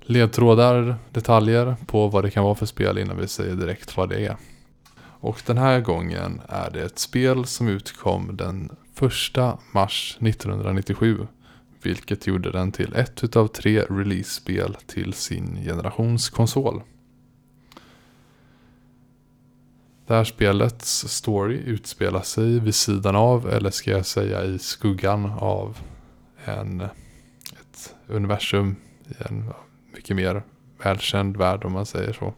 ledtrådar, detaljer på vad det kan vara för spel innan vi säger direkt vad det är. Och den här gången är det ett spel som utkom den 1 mars 1997 vilket gjorde den till ett utav tre release-spel till sin generations konsol. Det här spelets story utspelar sig vid sidan av, eller ska jag säga i skuggan av en, ett universum i en mycket mer välkänd värld om man säger så.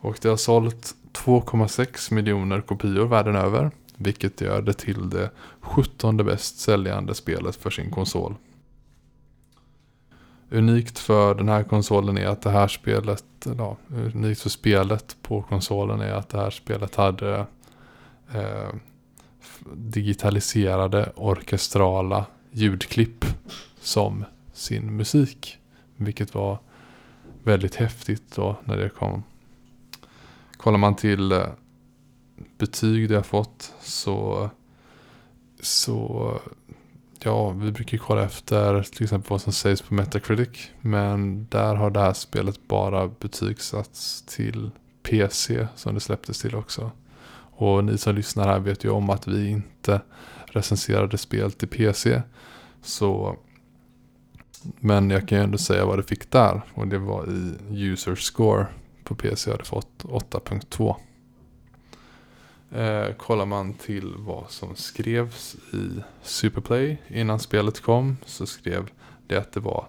Och det har sålt 2,6 miljoner kopior världen över, vilket gör det till det 17 bäst säljande spelet för sin konsol. Unikt för den här konsolen är att det här spelet, ja, unikt för spelet på konsolen är att det här spelet hade eh, digitaliserade orkestrala ljudklipp som sin musik. Vilket var väldigt häftigt då när det kom. Kollar man till eh, betyg det har fått så så ja, vi brukar kolla efter till exempel vad som sägs på Metacritic. Men där har det här spelet bara betygsatts till PC som det släpptes till också. Och ni som lyssnar här vet ju om att vi inte recenserade spel till PC. Så men jag kan ju ändå säga vad det fick där. Och det var i user score på PC hade fått 8.2. Eh, kollar man till vad som skrevs i Superplay innan spelet kom så skrev det att det var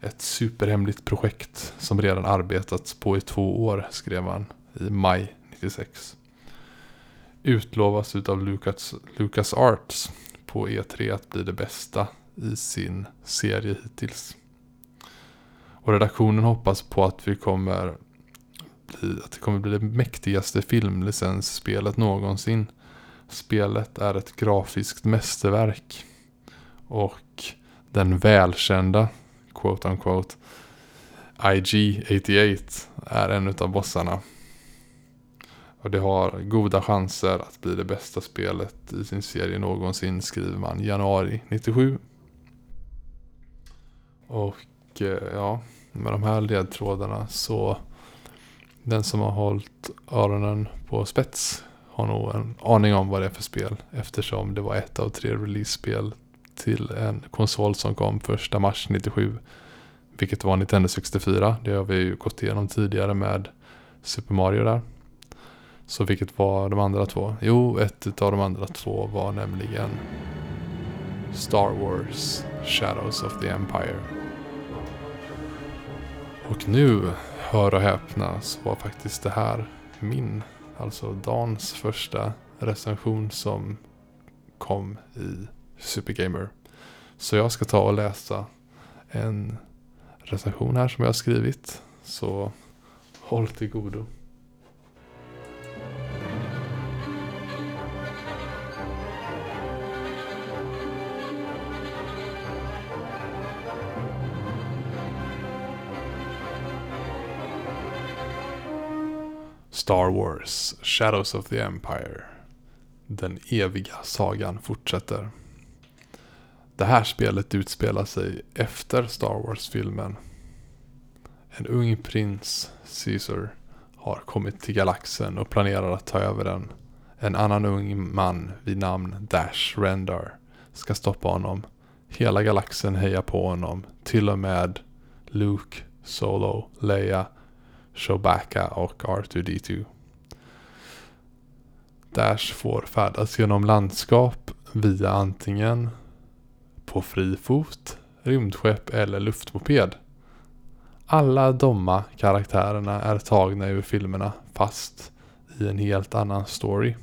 ett superhemligt projekt som redan arbetats på i två år skrev man i maj 96. Utlovas utav Lucas, Lucas Arts på E3 att bli det bästa i sin serie hittills. Och redaktionen hoppas på att vi kommer bli, att det kommer bli det mäktigaste filmlicensspelet någonsin. Spelet är ett grafiskt mästerverk. Och den välkända, quote unquote, IG-88 är en av bossarna. Och det har goda chanser att bli det bästa spelet i sin serie någonsin skriver man januari 97. Och eh, ja, med de här ledtrådarna så den som har hållit öronen på spets har nog en aning om vad det är för spel. Eftersom det var ett av tre release-spel till en konsol som kom första mars 97. Vilket var Nintendo 64. Det har vi ju gått igenom tidigare med Super Mario där. Så vilket var de andra två? Jo, ett av de andra två var nämligen Star Wars Shadows of the Empire. Och nu, hör och häpna, så var faktiskt det här min, alltså Dans första recension som kom i Supergamer. Så jag ska ta och läsa en recension här som jag har skrivit. Så håll till godo. Star Wars Shadows of the Empire. Den eviga sagan fortsätter. Det här spelet utspelar sig efter Star Wars-filmen. En ung prins, Caesar, har kommit till galaxen och planerar att ta över den. En annan ung man vid namn Dash Rendar ska stoppa honom. Hela galaxen hejar på honom, till och med Luke, Solo, Leia Chewbacca och R2D2. Dash får färdas genom landskap via antingen på fri fot, rymdskepp eller luftmoped. Alla domma karaktärerna är tagna ur filmerna fast i en helt annan story.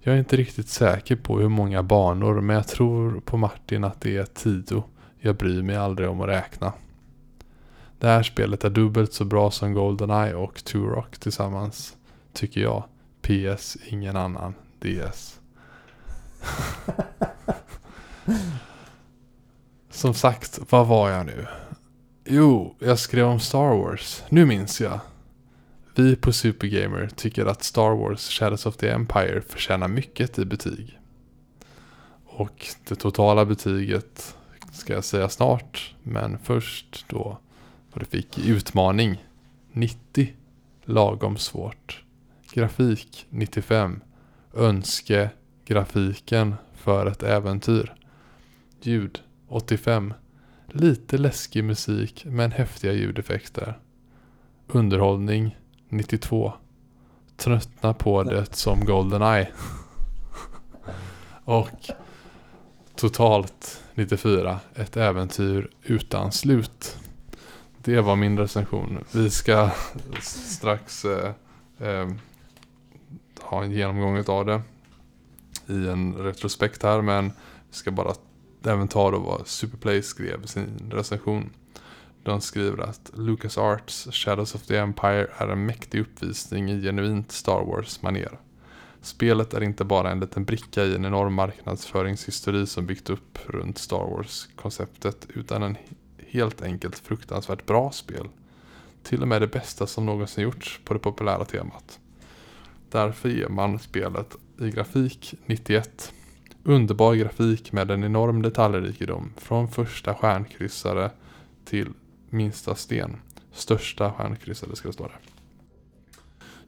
Jag är inte riktigt säker på hur många banor men jag tror på Martin att det är tio. Jag bryr mig aldrig om att räkna. Det här spelet är dubbelt så bra som Goldeneye och Turok tillsammans. Tycker jag. PS, ingen annan. DS. som sagt, vad var jag nu? Jo, jag skrev om Star Wars. Nu minns jag. Vi på Supergamer tycker att Star Wars Shadows of the Empire förtjänar mycket i betyg. Och det totala betyget ska jag säga snart. Men först då och det fick utmaning 90. Lagom svårt. Grafik 95. Önske grafiken för ett äventyr. Ljud 85. Lite läskig musik men häftiga ljudeffekter. Underhållning 92. Tröttna på det som Goldeneye. Och totalt 94. Ett äventyr utan slut. Det var min recension. Vi ska strax eh, eh, ha en genomgång av det i en retrospekt här. Men vi ska bara även ta då vad Superplay skrev i sin recension. De skriver att Lucas Arts Shadows of the Empire är en mäktig uppvisning i genuint Star Wars-manér. Spelet är inte bara en liten bricka i en enorm marknadsföringshistoria som byggt upp runt Star Wars-konceptet utan en helt enkelt fruktansvärt bra spel. Till och med det bästa som någonsin gjorts på det populära temat. Därför ger man spelet i grafik 91, underbar grafik med en enorm detaljrikedom från första stjärnkryssare till minsta sten. Största stjärnkryssare ska det stå där.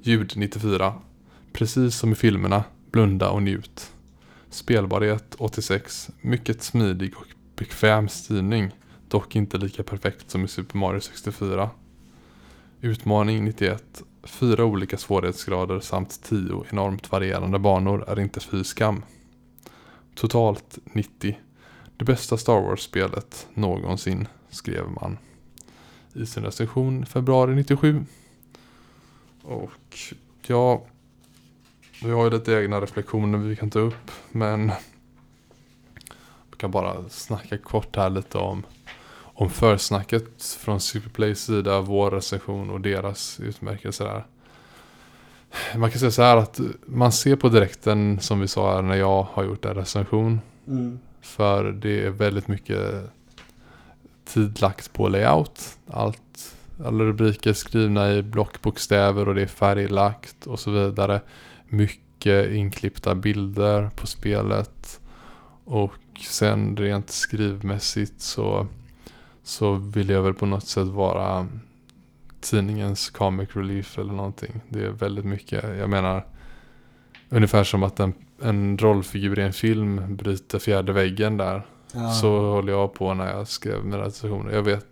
Ljud 94. Precis som i filmerna, blunda och njut. Spelbarhet 86. Mycket smidig och bekväm styrning. Dock inte lika perfekt som i Super Mario 64. Utmaning 91. Fyra olika svårighetsgrader samt tio enormt varierande banor är inte fy skam. Totalt 90. Det bästa Star Wars-spelet någonsin, skrev man. I sin recension februari 97. Och ja, vi har ju lite egna reflektioner vi kan ta upp. Men vi kan bara snacka kort här lite om, om försnacket från Superplays sida, vår recension och deras utmärkelser där. Man kan säga så här att man ser på direkten som vi sa här när jag har gjort en recension. Mm. För det är väldigt mycket tid lagt på layout. Allt, alla rubriker skrivna i blockbokstäver och det är färglagt och så vidare. Mycket inklippta bilder på spelet. Och sen rent skrivmässigt så, så vill jag väl på något sätt vara tidningens comic relief eller någonting. Det är väldigt mycket, jag menar ungefär som att en, en rollfigur i en film bryter fjärde väggen där. Ja. Så håller jag på när jag skrev mina recensioner. Jag vet,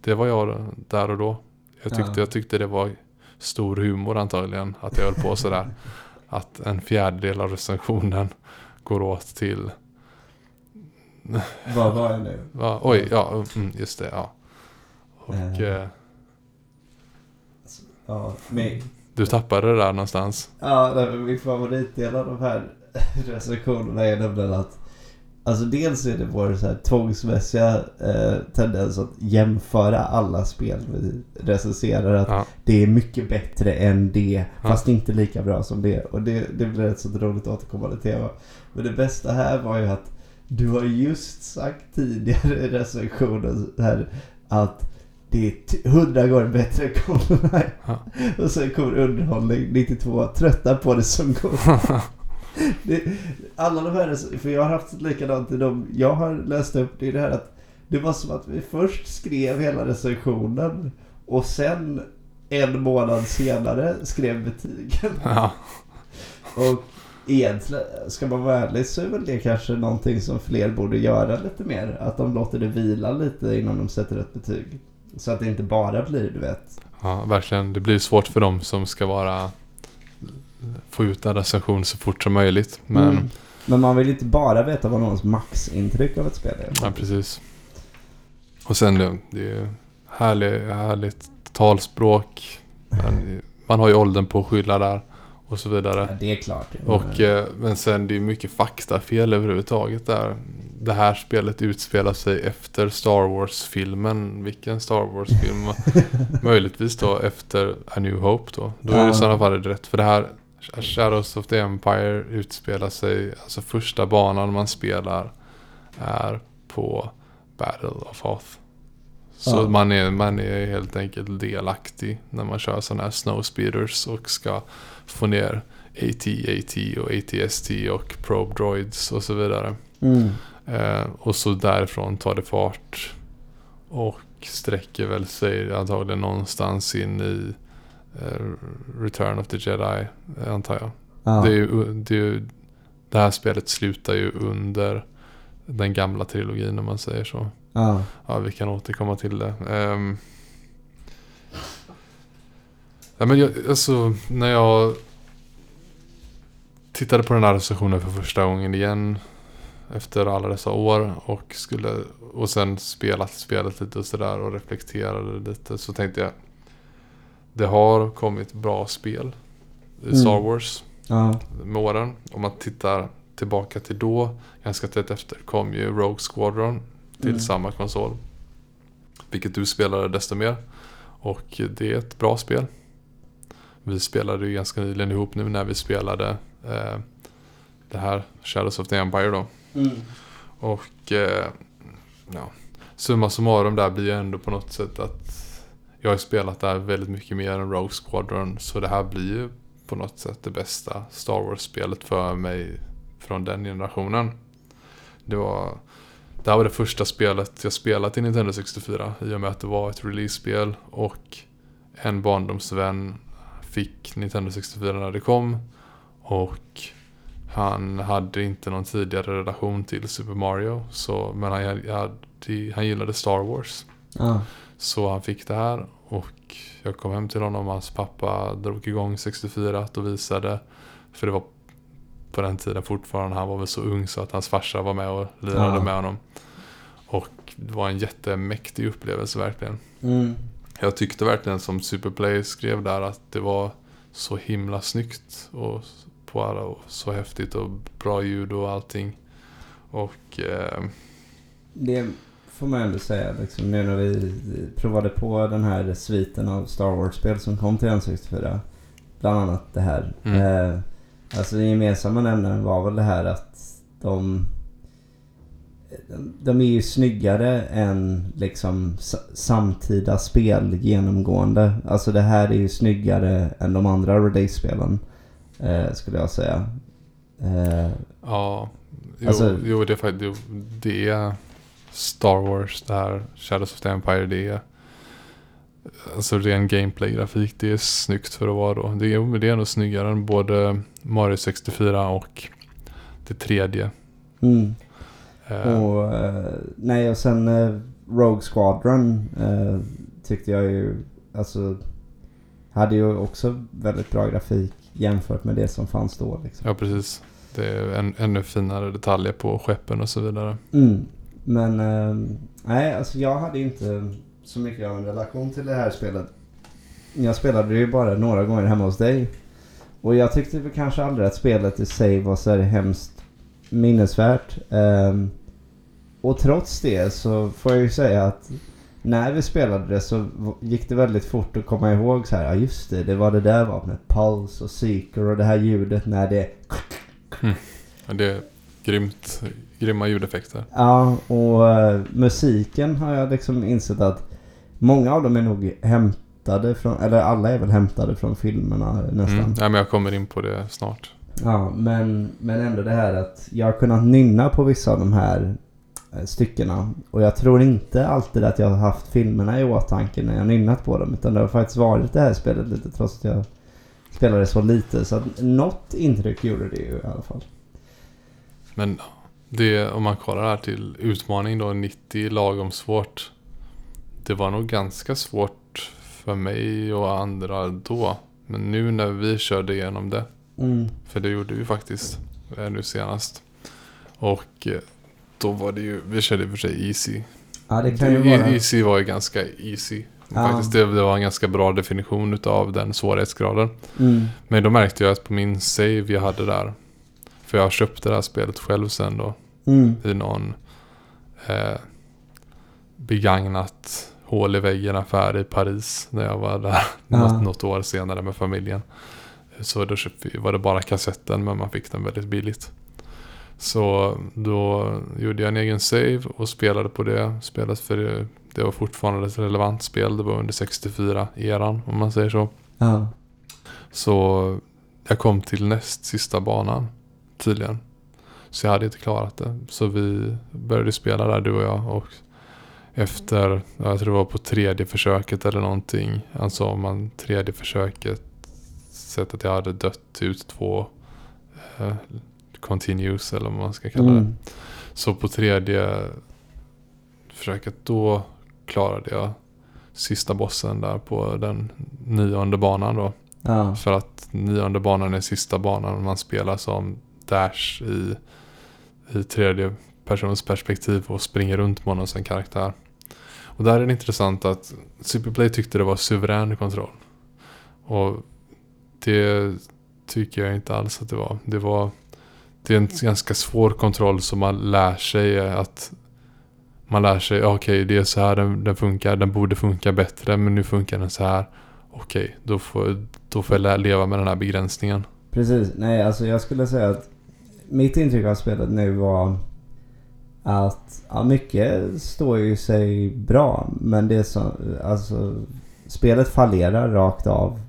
det var jag där och då. Jag tyckte, Ja. jag tyckte det var stor humor antagligen. Att jag höll på sådär. att en fjärdedel av recensionen går åt till... Vad var jag nu? Va, oj, ja, mm, just det, ja. Och Eh. eh, Ja, men, du tappade det där någonstans. ja min favoritdel av de här recensionerna är nämligen att Alltså dels är det vår så här tvångsmässiga eh, tendens att jämföra alla spel vi recenserar. Att Ja. det är mycket bättre än det, Ja. fast inte lika bra som det. Och det, det blir ett så roligt återkommande tema. Men det bästa här var ju att du har just sagt tidigare i recensionen här att det är hundra gånger bättre än Goldeneye. Ja. Och sen kommer underhållning 92, trötta på det som går. Det, alla de här, för jag har haft likadant i de jag har läst upp, det är det här att det var som att vi först skrev hela recensionen och sen en månad senare skrev betygen. ja. Och egentligen, ska man vara ärlig så är väl det kanske någonting som fler borde göra lite mer. Att de låter det vila lite innan de sätter ett betyg. Så att det inte bara blir, du vet. ja, verkligen. Det blir svårt för dem som ska vara få ut en recension så fort som möjligt. Men Mm. Men man vill inte bara veta vad någons maxintryck av ett spel är. Ja, precis. Och sen det, det är ju härlig, härligt talspråk. Man har ju åldern på att skylla där och så vidare. Ja, det är klart. Och, eh, men sen det är mycket faktafel överhuvudtaget där. Det här spelet utspelar sig efter Star Wars-filmen. Vilken Star Wars-film? Möjligtvis då efter A New Hope då. Då är det i sådana fall rätt. För det här Shadows of the Empire utspelar sig, alltså första banan man spelar är på Battle of Hoth. Så Ja. man, är, man är helt enkelt delaktig när man kör sådana här snowspeeders och ska få ner AT-AT och ATST och probe droids och så vidare. Mm. Eh, och så därifrån tar det fart och sträcker väl sig antagligen någonstans in i eh, Return of the Jedi, antar jag. Ja. Det, är ju, det, är ju, det här spelet slutar ju under den gamla trilogin om man säger så. ja. Ja, vi kan återkomma till det. Um, ja, men jag, alltså, när jag tittade på den här recensionen för första gången igen efter alla dessa år och skulle och sen spelat spelet lite och sådär och reflekterade lite så tänkte jag det har kommit bra spel i Mm. Star Wars ja. med åren. Om man tittar tillbaka till då, ganska tätt efter, kom ju Rogue Squadron till Mm. samma konsol. Vilket du spelade desto mer. Och det är ett bra spel. Vi spelade ju ganska nyligen ihop nu när vi spelade eh, det här Shadows of the Empire då. Mm. Och eh, ja, summa summarum där blir ju ändå på något sätt att jag har spelat där väldigt mycket mer än Rogue Squadron. Så det här blir ju på något sätt det bästa Star Wars-spelet för mig från den generationen. Det var, det här var det första spelet jag spelat i Nintendo 64 i och med att det var ett release-spel och en barndomsvän fick Nintendo 64 när det kom och han hade inte någon tidigare relation till Super Mario så, men han, hade, han gillade Star Wars. Ja. Så han fick det här och jag kom hem till honom och hans pappa drog igång 64 och visade. För det var på den tiden fortfarande, han var väl så ung så att hans farsa var med och lirade Ja. med honom. Och det var en jättemäktig upplevelse verkligen. Mm. Jag tyckte verkligen som Superplay skrev där att det var så himla snyggt och på alla och så häftigt och bra ljud och allting. Och eh, Det får man ändå säga liksom, nu när vi provade på den här sviten av Star Wars-spel som kom till N64. Bland annat det här. Mm. Eh, alltså den gemensamma nämnaren var väl det här att de... De är ju snyggare än liksom sa- samtida spel genomgående. Alltså det här är ju snyggare än de andra release-spelen. Eh, skulle jag säga. Eh, Ja, jo, Alltså- jo, det, är faktiskt, det är Star Wars, det här Shadows of the Empire, det är alltså ren gameplay-grafik, det är snyggt för att vara då. Det är, det är nog snyggare än både Mario 64 och det tredje. mm. Eh, Och, eh, nej, och sen eh, Rogue Squadron tyckte jag ju, alltså, hade ju också väldigt bra grafik jämfört med det som fanns då. Liksom. ja, precis. Det är en, ännu finare detaljer på skeppen och så vidare. Mm. Men, eh, nej, alltså jag hade inte så mycket av en relation till det här spelet. Jag spelade det ju bara några gånger hemma hos dig. Och jag tyckte väl kanske aldrig att spelet i sig var så här hemskt minnesvärt. Ehm, och trots det så får jag ju säga att när vi spelade det så gick det väldigt fort att komma ihåg så här, ja just det, det var det där vapnet, Pulse och Seeker och det här ljudet när det Och det är grymt, grymma ljudeffekter. Ja, och eh, musiken har jag liksom insett att många av dem är nog hämtade från, eller alla är väl hämtade från filmerna nästan. Mm. Ja, men jag kommer in på det snart. Ja, men, men ändå det här att jag har kunnat nynna på vissa av de här eh, styckena. Och jag tror inte alltid att jag har haft filmerna i åtanke när jag nynnat på dem. Utan det har faktiskt varit det här spelet lite trots att jag spelade så lite. Så att något intryck gjorde det ju i alla fall. Men det, om man kollar här till utmaning då, 90 lagom svårt. Det var nog ganska svårt för mig och andra då. Men nu när vi körde igenom det, Mm. för det gjorde vi faktiskt eh, nu senast. Och eh, då var det ju, vi körde i och för sig easy. Ja, det kan ju E- vara... Easy var ju ganska easy. Ja. Faktiskt, det, det var en ganska bra definition utav den svårighetsgraden. Mm. Men då märkte jag att på min save jag hade där. För jag köpte det här spelet själv sen då. Mm. i någon eh, begagnat hål i väggen affär i Paris när jag var där Ja. något, något år senare med familjen. Så då vi- var det bara kassetten men man fick den väldigt billigt. Så då gjorde jag en egen save och spelade på det. Spelet för det, det var fortfarande ett relevant spel. Det var under 64-eran om man säger så. Ja. Så jag kom till näst sista banan tydligen. Så jag hade inte klarat det. Så vi började spela där du och jag. Och efter, ja, jag tror det var på tredje försöket eller någonting. Alltså om man tredje försöket sett att jag hade dött ut två eh, continues eller vad man ska kalla det. Mm. Så på tredje försöket då klarade jag sista bossen där på den nionde banan då. Ja. För att nionde banan är sista banan man spelar som Dash i, i tredje persons perspektiv och springer runt med honom som karaktär. Och där är det intressant att Superplay tyckte det var suverän kontroll. Och det tycker jag inte alls att det var. Det var det är en ganska svår kontroll som man lär sig att man lär sig, okej det är så här den, den funkar, den borde funka bättre men nu funkar den så här. Okej, då får, då får jag leva med den här begränsningen. Precis. Nej, alltså jag skulle säga att mitt intryck av spelet nu var att ja, mycket står ju sig bra. Men det så, alltså spelet fallerar rakt av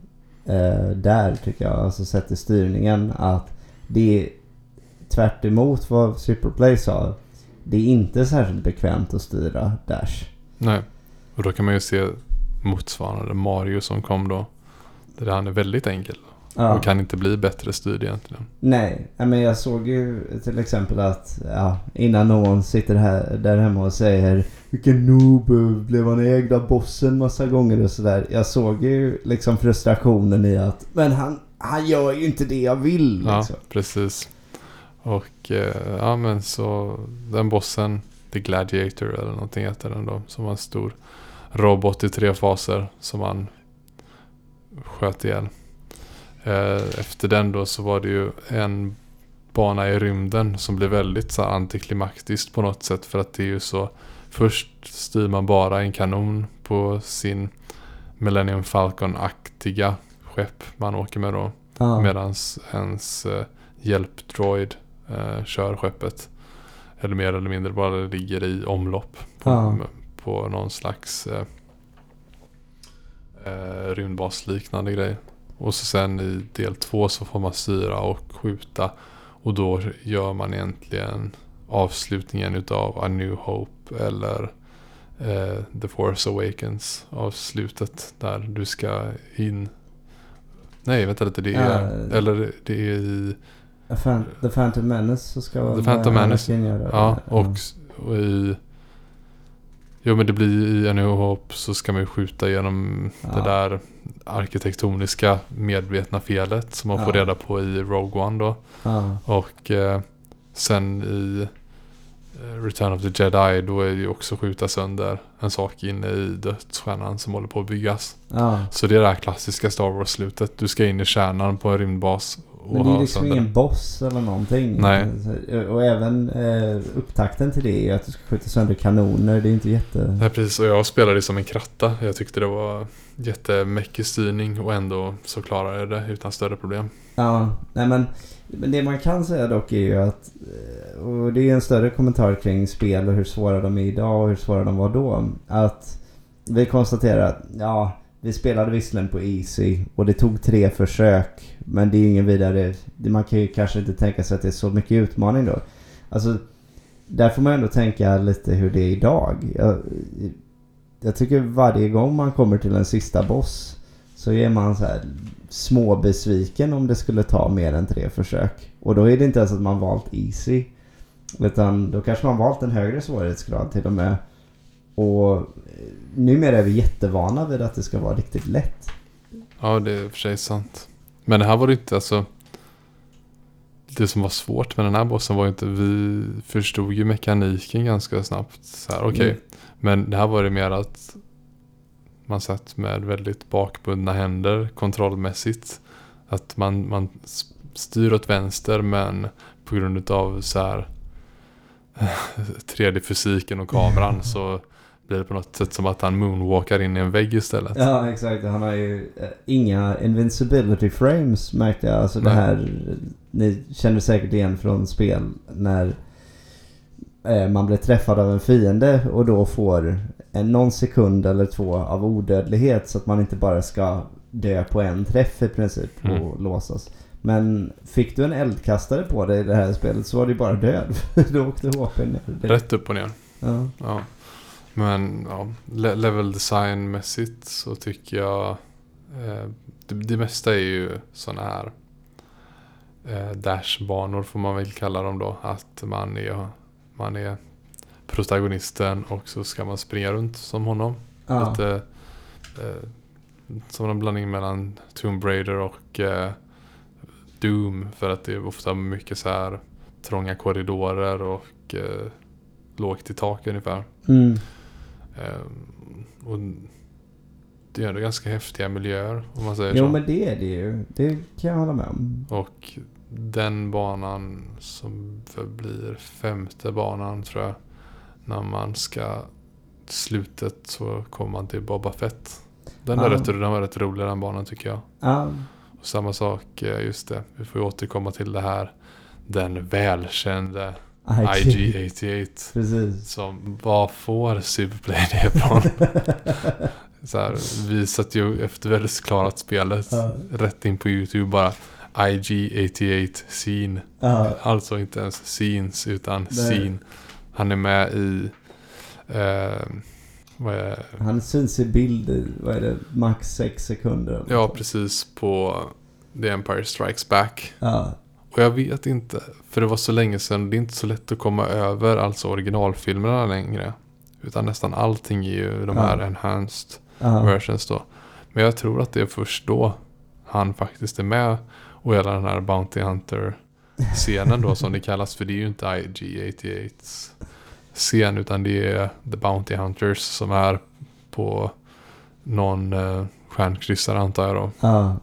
eh, där tycker jag. Alltså sett i styrningen att det är tvärt emot vad Superplay sa. Det är inte särskilt bekvämt att styra Dash. Nej. Och då kan man ju se motsvarande Mario som kom då. Där han är väldigt enkel. Ja. Och kan inte bli bättre styrd egentligen. Nej, men jag såg ju till exempel att ja, innan någon sitter här, där hemma och säger Vilken noob, blev han ägd av bossen massa gånger och sådär. Jag såg ju liksom frustrationen i att Men han, han gör ju inte det jag vill Ja, liksom. precis. Och eh, ja men så den bossen, The Gladiator eller någonting heter den då. Som var en stor robot i tre faser som man sköt ihjäl. Eh, efter den då så var det ju en bana i rymden som blev väldigt så antiklimaktiskt på något sätt. För att det är ju så Först styr man bara en kanon på sin Millennium Falcon-aktiga skepp man åker med då. Ja. Medan ens eh, hjälpdroid eh, kör skeppet. Eller mer eller mindre bara ligger i omlopp på, Ja. på någon slags eh, eh, rymdbasliknande grej. Och så sen i del två så får man styra och skjuta. Och då gör man egentligen avslutningen utav A New Hope eller eh, The Force Awakens avslutet där du ska in. Nej, vänta lite. Det är, Ja. eller det är i The Phantom Menace så ska The Phantom Menace. Anakin göra Ja, det. och, och i... Jo men det blir i New Hope så ska man ju skjuta genom Ja. det där arkitektoniska medvetna felet som man får Ja. reda på i Rogue One då. Ja. Och eh, sen i eh, Return of the Jedi då är det ju också skjuta sönder en sak inne i dödsstjärnan som håller på att byggas. Så det är det här klassiska Star Wars-slutet. Du ska in i kärnan på en rymdbas Men det är liksom ingen boss eller någonting. Nej. Så- Och även eh, upptakten till det är att du ska skjuta sönder kanoner. Det är inte jätte... Nej precis och jag spelade som en kratta. Jag tyckte det var jättemäckig styrning och ändå så klarade jag det utan större problem. Ja, nej men, men det man kan säga dock är ju att, eh, och det är en större kommentar kring spel och hur svåra de är idag och hur svåra de var då. Att vi konstaterar att, ja, vi spelade visserligen på Easy och det tog tre försök. Men det är ingen vidare, man kan ju kanske inte tänka sig att det är så mycket utmaning då. Alltså, där får man ändå tänka lite hur det är idag. Jag, jag tycker varje gång man kommer till en sista boss så är man så här småbesviken om det skulle ta mer än tre försök. Och då är det inte ens att man valt easy. Utan då kanske man valt en högre svårighetsgrad till och med. Och eh, numera är vi jättevana vid att det ska vara riktigt lätt. Ja det är i och för sig sant. Men det här var det inte alltså. Det som var svårt med den här bossen var ju inte, vi förstod ju mekaniken ganska snabbt. Så här, okej. Mm. Men det här var det mer att man satt med väldigt bakbundna händer kontrollmässigt. Att man, man styr åt vänster men på grund av så här 3D-fysiken och kameran så blir det på något sätt som att han moonwalkar in i en vägg istället. Ja, exakt. Han har ju eh, inga invincibility frames märkte jag. Alltså det Nej. här, ni känner säkert igen från spel när eh, man blir träffad av en fiende och då får en någon sekund eller två av odödlighet så att man inte bara ska dö på en träff i princip och Mm. låsas. Men fick du en eldkastare på dig i det här spelet så var du bara död. då åkte HP ner. Det- Rätt upp och ner. Ja. Ja. Men ja, le- level design-mässigt så tycker jag eh, det, det mesta är ju sådana här eh, dashbanor får man väl kalla dem då. Att man är, man är protagonisten och så ska man springa runt som honom. Ja. Lite eh, som en blandning mellan Tomb Raider och eh, Doom. För att det är ofta mycket så här trånga korridorer och eh, lågt i tak ungefär. Mm. Ehm, och det är ändå ganska häftiga miljöer om man säger Jo så. men det är det ju. Det kan jag hålla med om. Och den banan som förblir femte banan tror jag. När man ska slutet så kommer man till Boba Fett. Den, är Ja. rätt, den var rätt rolig den banan tycker jag. Ja, Och samma sak, eh, just det. Vi får ju återkomma till det här. Den välkände IG-88. Precis. Som, vad får Superplay det ifrån? så här, vi satt ju efter hade klarat spelet Ja. rätt in på YouTube bara. IG-88 Scene. Ja, Alltså inte ens scenes utan Nej. scene. Han är med i... Eh, vad är han syns i bild i, vad är det, max 6 sekunder. Ja, precis på The Empire Strikes Back. Ja, Och jag vet inte, för det var så länge sedan, det är inte så lätt att komma över alltså originalfilmerna längre. Utan nästan allting är ju de Ja. här enhanced ja, versions då. Men jag tror att det är först då han faktiskt är med och hela den här Bounty Hunter-scenen då som det kallas. För det är ju inte IG-88s scen utan det är The Bounty Hunters som är på någon eh, stjärnkryssare antar jag då. ja,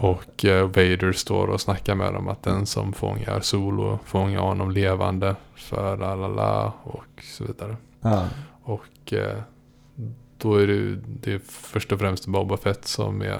Och eh, Vader står och snackar med dem att den som fångar Solo fångar honom levande för la la la och så vidare. ja, Och eh, då är det, det är först och främst Boba Fett som är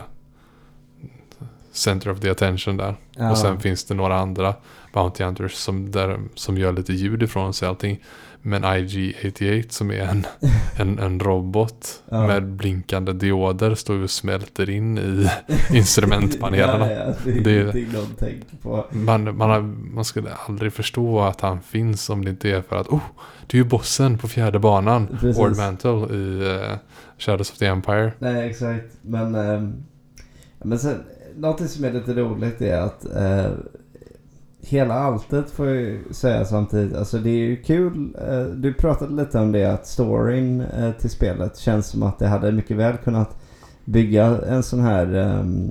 center of the attention där. ja. Och sen finns det några andra Bounty Hunters som, där, som gör lite ljud ifrån sig allting. Men IG-88 som är en, en, en robot Ja. med blinkande dioder står ju och smälter in i instrumentpanelerna. Ja, ja, det är Det tänker på. Man, man, har, man skulle aldrig förstå att han finns om det inte är för att oh, du är ju bossen på fjärde banan. Precis. Ord Mantle i uh, Shadows of the Empire. Nej, exakt. Men, ehm, men sen, något som är lite roligt är att eh, hela alltet får jag ju säga samtidigt. Alltså det är ju kul. Eh, du pratade lite om det att storyn eh, till spelet känns som att det hade mycket väl kunnat bygga en sån här ehm,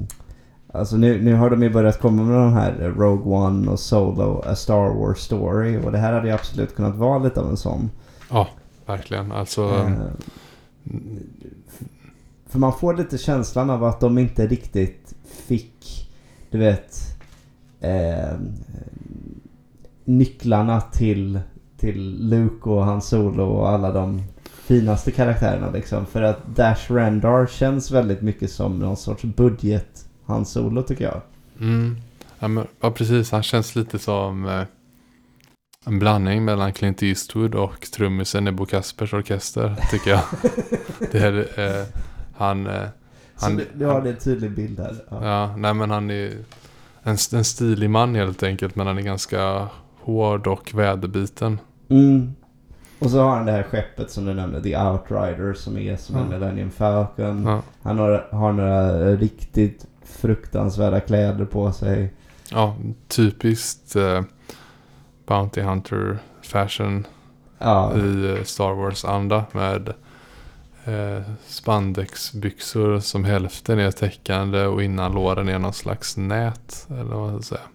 Alltså nu, nu har de ju börjat komma med de här Rogue One och Solo, A Star Wars Story. Och det här hade ju absolut kunnat vara lite av en sån. Verkligen. Alltså, Eh, För man får lite känslan av att de inte riktigt fick, du vet, eh, nycklarna till, till Luke och Han Solo och alla de finaste karaktärerna liksom. För att Dash Rendar känns väldigt mycket som någon sorts budget Han Solo tycker jag. mm, ja, men, ja, precis. Han känns lite som eh, en blandning mellan Clint Eastwood och trummisen i Bo Kaspers orkester, tycker jag. det är, eh, han... Eh, han, du, har det en tydlig bild här. Ja. Ja, nej men han är en, en stilig man helt enkelt. Men han är ganska hård och väderbiten. Mm. Och så har han det här skeppet som du nämnde, The Outrider som är som en Ja. Millennium Falcon. Ja, Han har, har några riktigt fruktansvärda kläder på sig. ja typiskt eh, Bounty Hunter fashion Ja, i eh, Star Wars-anda. Med eh, spandexbyxor som hälften är täckande och innan låren är någon slags nät. Eller vad man ska säga.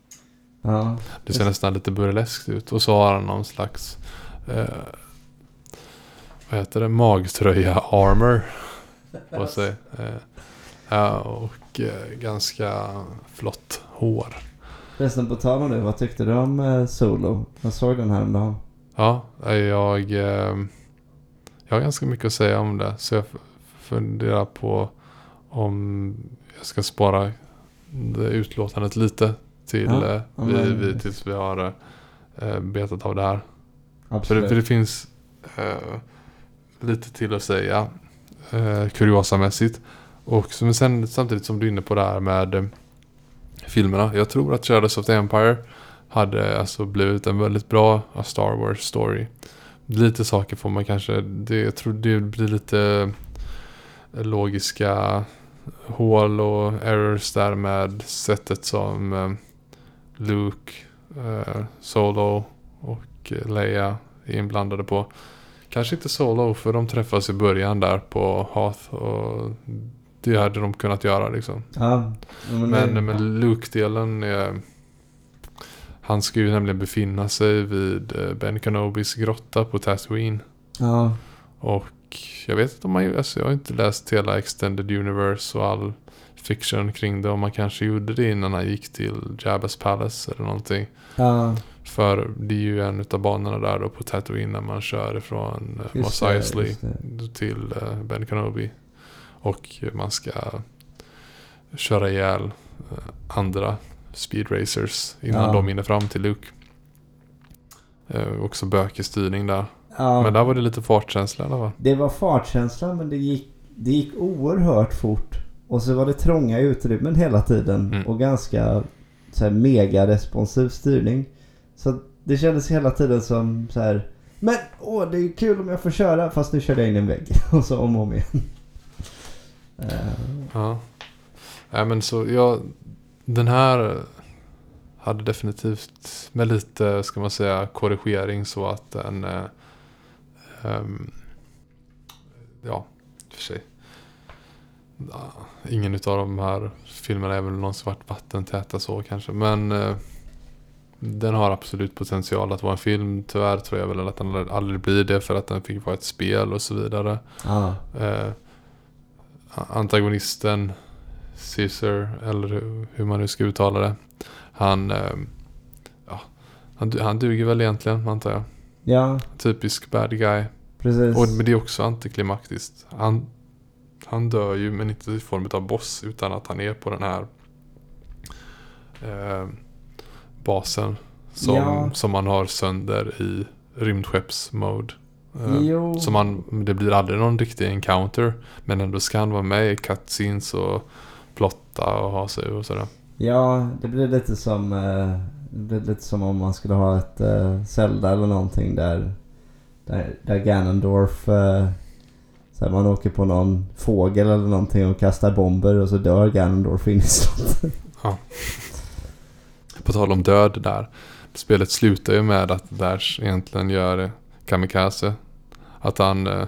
ja. Det ser nästan lite burleskt ut. Och så har han någon slags eh, vad heter det? Magtröja armor på sig. Eh, och eh, ganska flott hår. Förresten på tal om det, vad tyckte du om eh, Solo? Jag såg den här dagen. Ja, jag, eh, jag har ganska mycket att säga om det. Så jag funderar på om jag ska spara det utlåtandet lite till Ja, eh, vi, men- vi, tills vi har eh, betat av det här. För det, Absolut. för det finns eh, lite till att säga eh, kuriosamässigt. Och som, sen, samtidigt som du är inne på det här med eh, filmerna. Jag tror att Shadows of the Empire hade alltså blivit en väldigt bra A Star Wars story. Lite saker får man kanske, det, jag tror det blir lite logiska hål och errors där med sättet som eh, Luke, eh, Solo och Leia är inblandade på. Kanske inte Solo för de träffas i början där på Hoth och det hade de kunnat göra liksom. Ja, men, Men, men Luke-delen är... Han ska ju nämligen befinna sig vid eh, Ben Kenobis grotta på Tatooine. Ja, Och jag vet inte om man... Alltså jag har inte läst hela Extended Universe och all fiction kring det. Om man kanske gjorde det innan han gick till Jabba's Palace eller någonting. ja. För det är ju en av banorna där då på Tatooine när man kör ifrån eh, Just Mos Eisley till eh, Ben Kenobi. Och man ska köra ihjäl andra speed racers innan Ja. de hinner fram till Luke. Eh, också bökig styrning där. ja. Men där var det lite fartkänsla alla fall. Det var fartkänsla men det gick, det gick oerhört fort. Och så var det trånga utrymmen hela tiden. Mm. Och ganska så här mega responsiv styrning. Så det kändes hela tiden som så här. Men åh det är kul om jag får köra fast nu körde jag in i en vägg. Och så om och om igen. Eh, Ja. Nej men så jag... Den här hade definitivt med lite, ska man säga, korrigering så att den... Eh, ehm, ja, för sig. Ingen utav de här filmerna är väl någonsin varit vattentäta så kanske. Men eh, den har absolut potential att vara en film. Tyvärr tror jag väl att den aldrig- blir det för att den fick vara ett spel och så vidare. ja. Eh, antagonisten Caesar, eller hur, man nu ska uttala det. Han, eh, ja, han, han duger väl egentligen antar jag. ja, Typisk bad guy. precis. Och, men det är också antiklimaktiskt. Han, han dör ju men inte i form av boss utan att han är på den här eh, basen. Som, Ja. som man har sönder i rymdskeppsmode. Eh, man, det blir aldrig någon riktig encounter. Men ändå ska han vara med i cutscenes och plotta och ha sig och sådär. Ja, det blir lite som eh, det blir lite som om man skulle ha ett eh, Zelda eller någonting där där, där Ganondorf eh, så man åker på någon fågel eller någonting och kastar bomber och så dör Ganondorf in i slottet. På tal om död där. Spelet slutar ju med att Dash egentligen gör kamikaze. Att han,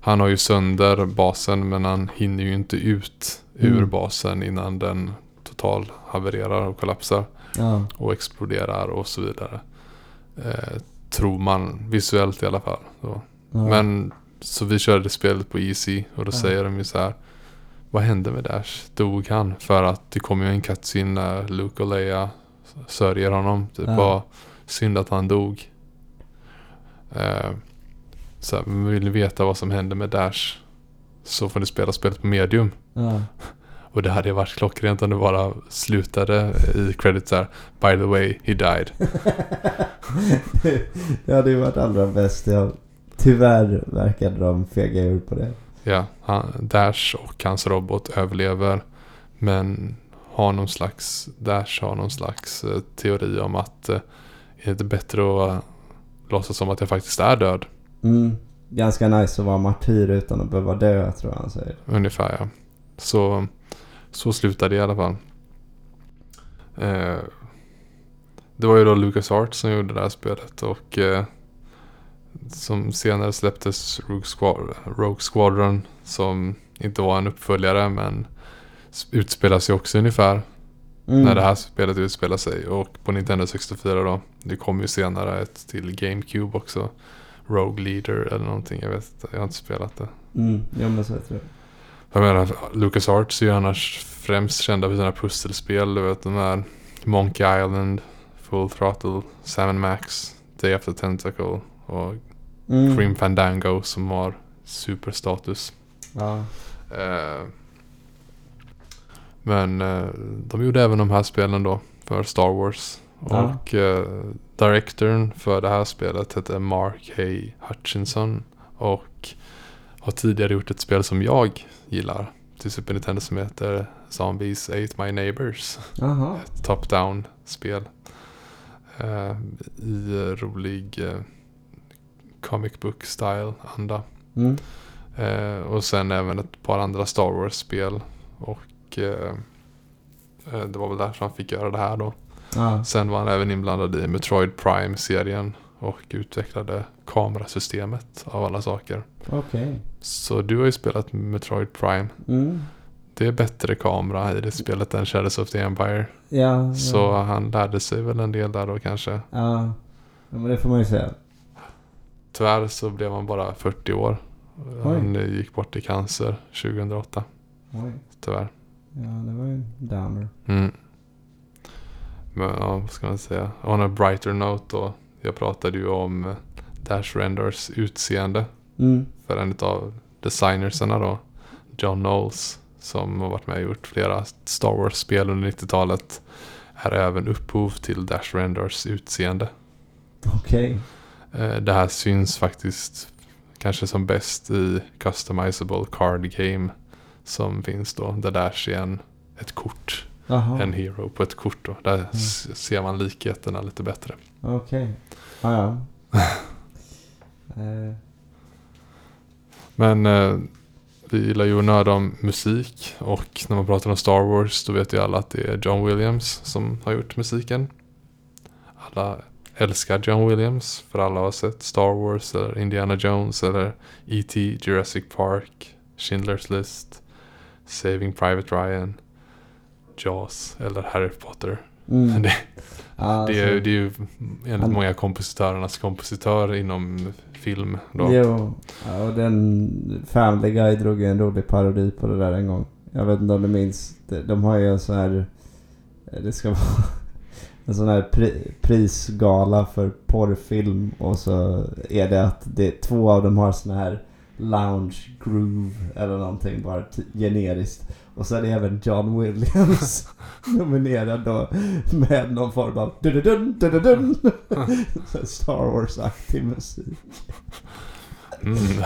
han har ju sönder basen men han hinner ju inte ut ur Mm. basen innan den total havererar och kollapsar. Ja, och exploderar och så vidare. Eh, tror man visuellt i alla fall. Ja. Men så vi körde spelet på Easy och då Ja. säger de ju så här. Vad hände med Dash? Dog han? För att det kommer ju en cutscene när Luke och Leia sörjer honom. Typ Ja. bara synd att han dog. Eh, så här, vill ni veta vad som hände med Dash? Så får ni spela spelet på medium. Ja. Och det hade varit klockrent om det bara slutade i credits här. By the way, he died. det hade ju varit allra bäst. Ja. Tyvärr verkade de fega ur på det. Ja, han, Dash och hans robot överlever. Men har någon slags, Dash har någon slags eh, teori om att eh, är det inte bättre att uh, låtsas som att jag faktiskt är död? Mm. Ganska nice att vara martyr utan att behöva dö tror jag han säger. Ungefär ja. Så, så slutade det i alla fall. Eh, det var ju då Lucas Arts som gjorde det här spelet och eh, som senare släpptes Rogue, Squad- Rogue Squadron som inte var en uppföljare men utspelar sig också ungefär Mm. när det här spelet utspelar sig och på Nintendo 64 då. Det kom ju senare ett till GameCube också. Rogue Leader eller någonting, jag vet inte, jag har inte spelat det. Mm. Jo men så tror jag. Menar, LucasArts är ju annars främst kända för sina pusselspel. Du vet de här Monkey Island, Full Throttle, Sam Max, Day After Tentacle och Mm. Grim Fandango som har superstatus. Ja. Eh, men eh, de gjorde även de här spelen då för Star Wars. Ja. Och eh, directorn för det här spelet hette Mark Hay Hutchinson. Och har tidigare gjort ett spel som jag gillar. Till Super Nintendo som heter Zombies Ate My Neighbors. Jaha. Ett top-down spel. Eh, I rolig eh, comic book style anda. Mm. Eh, och sen även ett par andra Star Wars-spel. Och det var väl därför han fick göra det här då. Ja. Sen var han även inblandad i Metroid Prime-serien. Och utvecklade kamerasystemet av alla saker. Okej. Så du har ju spelat Metroid Prime. Mm. Det är bättre kamera i det spelet än Shadows of the Empire. Ja. Så Ja. han lärde sig väl en del där då kanske. ja. Men det får man ju säga. Tyvärr så blev han bara 40 år. Han eh, gick bort i cancer 2008. Oj. Tyvärr. Ja, det var ju en downer. Mm. Men ja, vad ska man säga? On a brighter note då. Jag pratade ju om eh, Dash Renders utseende. Mm. För en av designersarna då. John Knowles. Som har varit med och gjort flera Star Wars-spel under 90-talet. Är även upphov till Dash Renders utseende. Okej. Eh, Det här syns faktiskt kanske som bäst i Customizable Card Game. Som finns då. Där Dash är en, ett kort. Jaha. en hero på ett kort. Då. Där s- ser man likheterna lite bättre. Okej. Ah, ja. eh, Men eh, vi gillar ju att nörda om musik och när man pratar om Star Wars då vet ju alla att det är John Williams som har gjort musiken. Alla älskar John Williams för alla har sett Star Wars eller Indiana Jones eller E.T. Jurassic Park, Schindler's List, Saving Private Ryan, Jaws eller Harry Potter. Mm. Det, Ja, det, är, alltså, det är ju enligt Han- många kompositörernas kompositör inom film. Då. Jo, ja, och den Family Guy drog ju en rolig parodi på det där en gång. Jag vet inte om du minns. De, har ju en sån här... Det ska vara en sån här pri, prisgala för porrfilm och så är det att det, två av dem har sån här lounge groove eller någonting bara generiskt. Och så är även John Williams nominerad då med någon form av dun dun dun Star Wars-aktig musik. Mm.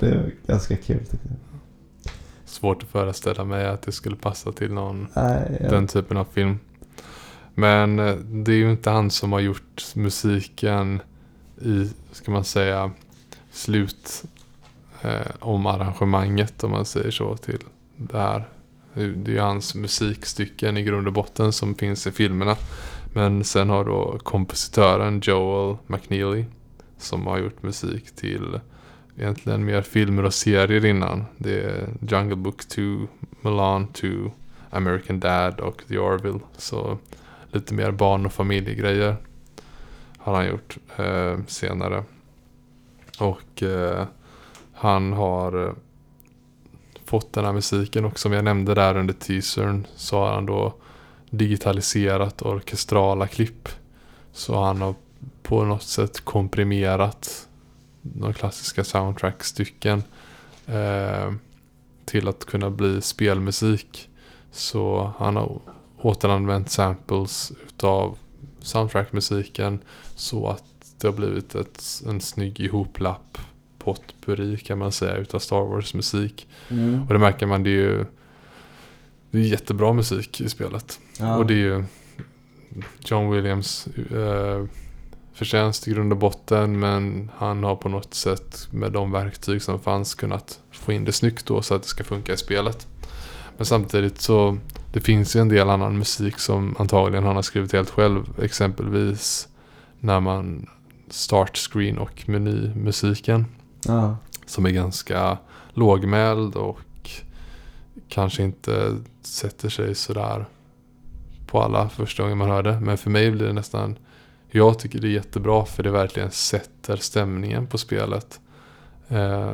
Det är ganska kul tycker jag. Svårt att föreställa mig att det skulle passa till någon Nej, ja. den typen av film. Men eh, det är ju inte han som har gjort musiken i, ska man säga, slut eh, om arrangemanget om man säger så till det här. Det är ju hans musikstycken i grund och botten som finns i filmerna. Men sen har då kompositören Joel McNeely som har gjort musik till egentligen mer filmer och serier innan. Det är Jungle Book 2, Mulan 2, American Dad och The Orville. Så lite mer barn och familjegrejer har han gjort eh, senare. Och eh, han har eh, fått den här musiken och som jag nämnde där under teasern så har han då digitaliserat orkestrala klipp. Så han har på något sätt komprimerat de klassiska soundtrackstycken eh, till att kunna bli spelmusik. Så han har återanvänt samples utav soundtrackmusiken så att det har blivit ett, en snygg ihoplapp potpurri kan man säga utav Star Wars musik. Mm. Och det märker man, det är ju det är jättebra musik i spelet. Ja. Och det är ju John Williams eh, förtjänst i grund och botten men han har på något sätt med de verktyg som fanns kunnat få in det snyggt då så att det ska funka i spelet. Men samtidigt så det finns ju en del annan musik som antagligen han har skrivit helt själv. Exempelvis när man start screen och menymusiken ja. som är ganska lågmäld och kanske inte sätter sig sådär på alla första gången man hör det. Men för mig blir det nästan, jag tycker det är jättebra för det verkligen sätter stämningen på spelet. Eh,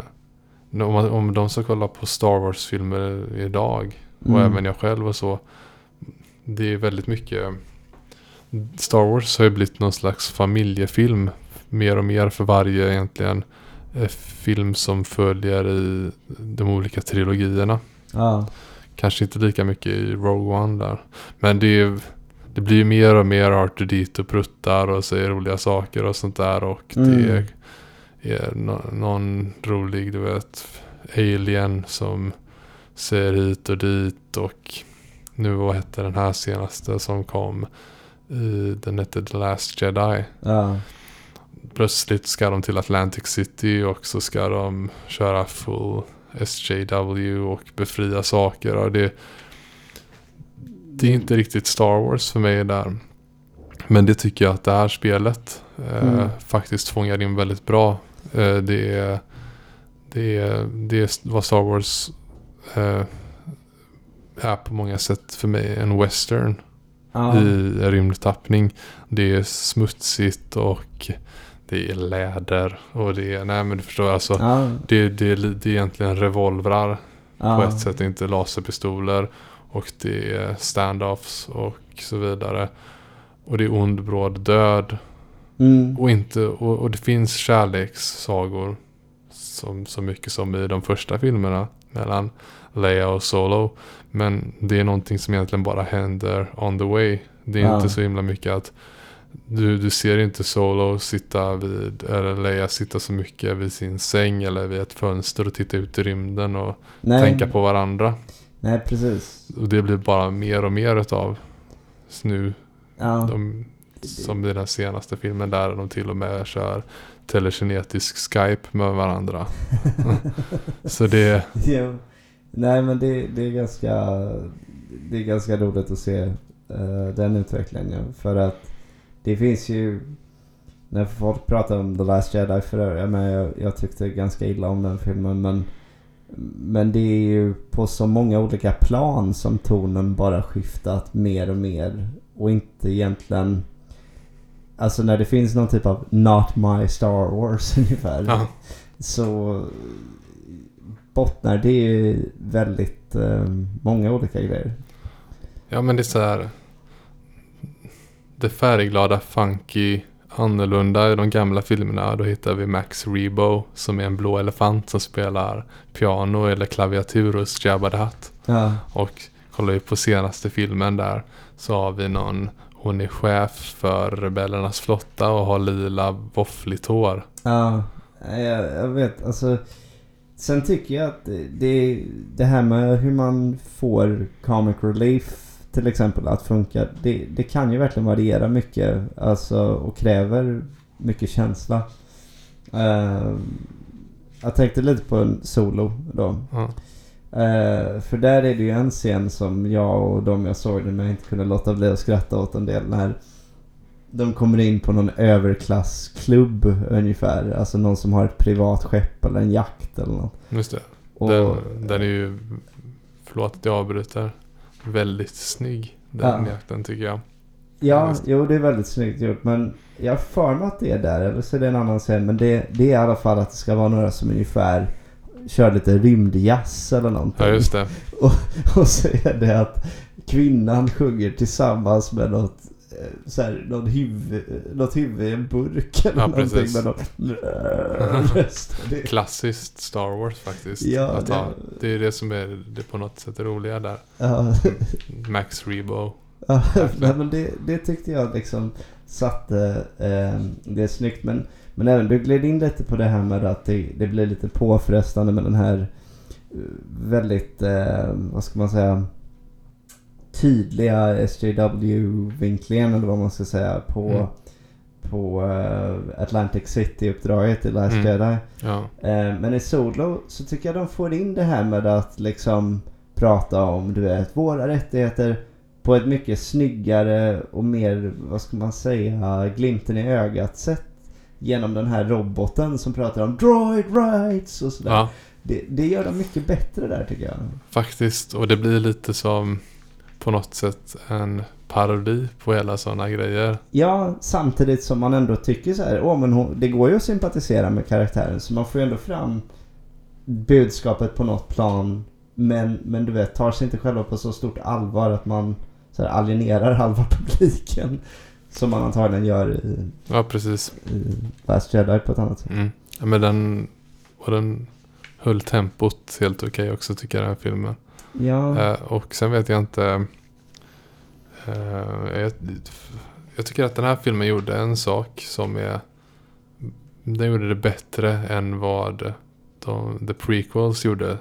om, om de ska kolla på Star Wars-filmer idag och Mm. även jag själv och så. Det är väldigt mycket Star Wars har ju blivit någon slags familjefilm mer och mer för varje egentligen film som följer i de olika trilogierna. Ja. Kanske inte lika mycket i Rogue One där. Men det, är, det blir ju mer och mer Arthur dit och pruttar och säger roliga saker och sånt där. Och det Mm. är, är nå- någon rolig, du vet, alien som säger hit och dit. Och nu vad hette den här senaste som kom? I, den hette The Last Jedi. Ja. Plötsligt ska de till Atlantic City och så ska de köra full SJW och befria saker. Och det, det är inte riktigt Star Wars för mig där. Men det tycker jag att det här spelet eh, Mm. faktiskt fångar in väldigt bra. Eh, det, är, det, är, det är vad Star Wars eh, är på många sätt för mig en western Ja. i rymdtappning. Det är smutsigt och det är läder och det är, nej men du förstår alltså. Ja. Det, det, det är egentligen revolvrar Ja. på ett sätt, inte laserpistoler. Och det är standoffs och så vidare. Och det är ond bråd död. Mm. Och, inte, och, och det finns kärlekssagor. Som, så mycket som i de första filmerna. Mellan Leia och Solo. Men det är någonting som egentligen bara händer on the way. Det är Ja. inte så himla mycket att du, du ser inte Solo sitta vid, eller Leia sitta så mycket vid sin säng eller vid ett fönster och titta ut i rymden och Nej. tänka på varandra. Nej, precis. Och det blir bara mer och mer utav nu. Ja, De, som i den senaste filmen där de till och med kör telekinetisk Skype med varandra. Så det, Jo. Nej men det, det är ganska Det är ganska roligt att se eh, den utvecklingen. För att det finns ju När folk pratar om The Last Jedi för övrigt, jag, menar, jag, jag tyckte ganska illa om den filmen men Men det är ju på så många olika plan som tonen bara skiftat mer och mer. Och inte egentligen Alltså när det finns någon typ av Not My Star Wars ungefär ja, så bottnar det ju väldigt eh, många olika grejer. ja men det är så här. Det färgglada, funky, annorlunda i de gamla filmerna. Då hittar vi Max Rebo som är en blå elefant som spelar piano eller klaviatur hos Jabba the Hutt. Ja, Och kollar vi på senaste filmen där så har vi någon hon är chef för rebellernas flotta och har lila våffligt hår. ja jag, jag vet. Alltså, sen tycker jag att det- det, det här med hur man får comic relief till exempel att funka. Det, det kan ju verkligen variera mycket. Alltså, och kräver mycket känsla. Eh, jag tänkte lite på en solo då. Ja. Eh, för där är det ju en scen som jag och de jag såg den med inte kunde låta bli att skratta åt en del. När de kommer in på någon överklassklubb ungefär. Alltså någon som har ett privat skepp eller en jakt eller något. Just det. Och, Den, den är ju, förlåt att jag avbryter, väldigt snygg. Den Ja. jakten tycker jag. ja, just det. jo det är väldigt snyggt gjort. Men jag har för mig att det är där. Eller så är det en annan scen. Men det, det är i alla fall att det ska vara några som ungefär kör lite rymdjazz eller någonting. Ja just det. Och så är det att kvinnan sjunger tillsammans med något så här, någon huvud, något huvud i en burk eller Ja, någonting precis. med någon röst. Klassiskt Star Wars faktiskt. Ja, att ha. det- det är det som är det på något sätt roliga där. ja, Max Rebo. ja, nej, men det, det tyckte jag liksom satte eh, det är snyggt. Men, men även du gled in lite på det här med att det, det blir lite påfrestande med den här eh, väldigt, eh, vad ska man säga, tydliga SJW-vinklingen eller vad man ska säga på, Mm. på eh, Atlantic City-uppdraget i Last Mm. Jedi. Ja. Eh, men i Solo så tycker jag de får in det här med att liksom prata om, du vet, våra rättigheter på ett mycket snyggare och mer, vad ska man säga, glimten i ögat sätt. Genom den här roboten som pratar om droid rights och sådär. ja, Det, det gör de mycket bättre där tycker jag. faktiskt. Och det blir lite som på något sätt en parodi på hela sådana grejer. Ja, samtidigt som man ändå tycker så här, åh men hon, det går ju att sympatisera med karaktären så man får ju ändå fram budskapet på något plan. Men, men du vet, tar sig inte själva på så stort allvar att man så här, alienerar halva publiken. Som man antagligen gör i, Ja, precis. i Last Jedi på ett annat sätt. Mm. Ja, men den, och den höll tempot helt okej också tycker jag den här filmen. Ja, Eh, och sen vet jag inte. Eh, jag, jag tycker att den här filmen gjorde en sak som är. Den gjorde det bättre än vad de, the prequels gjorde.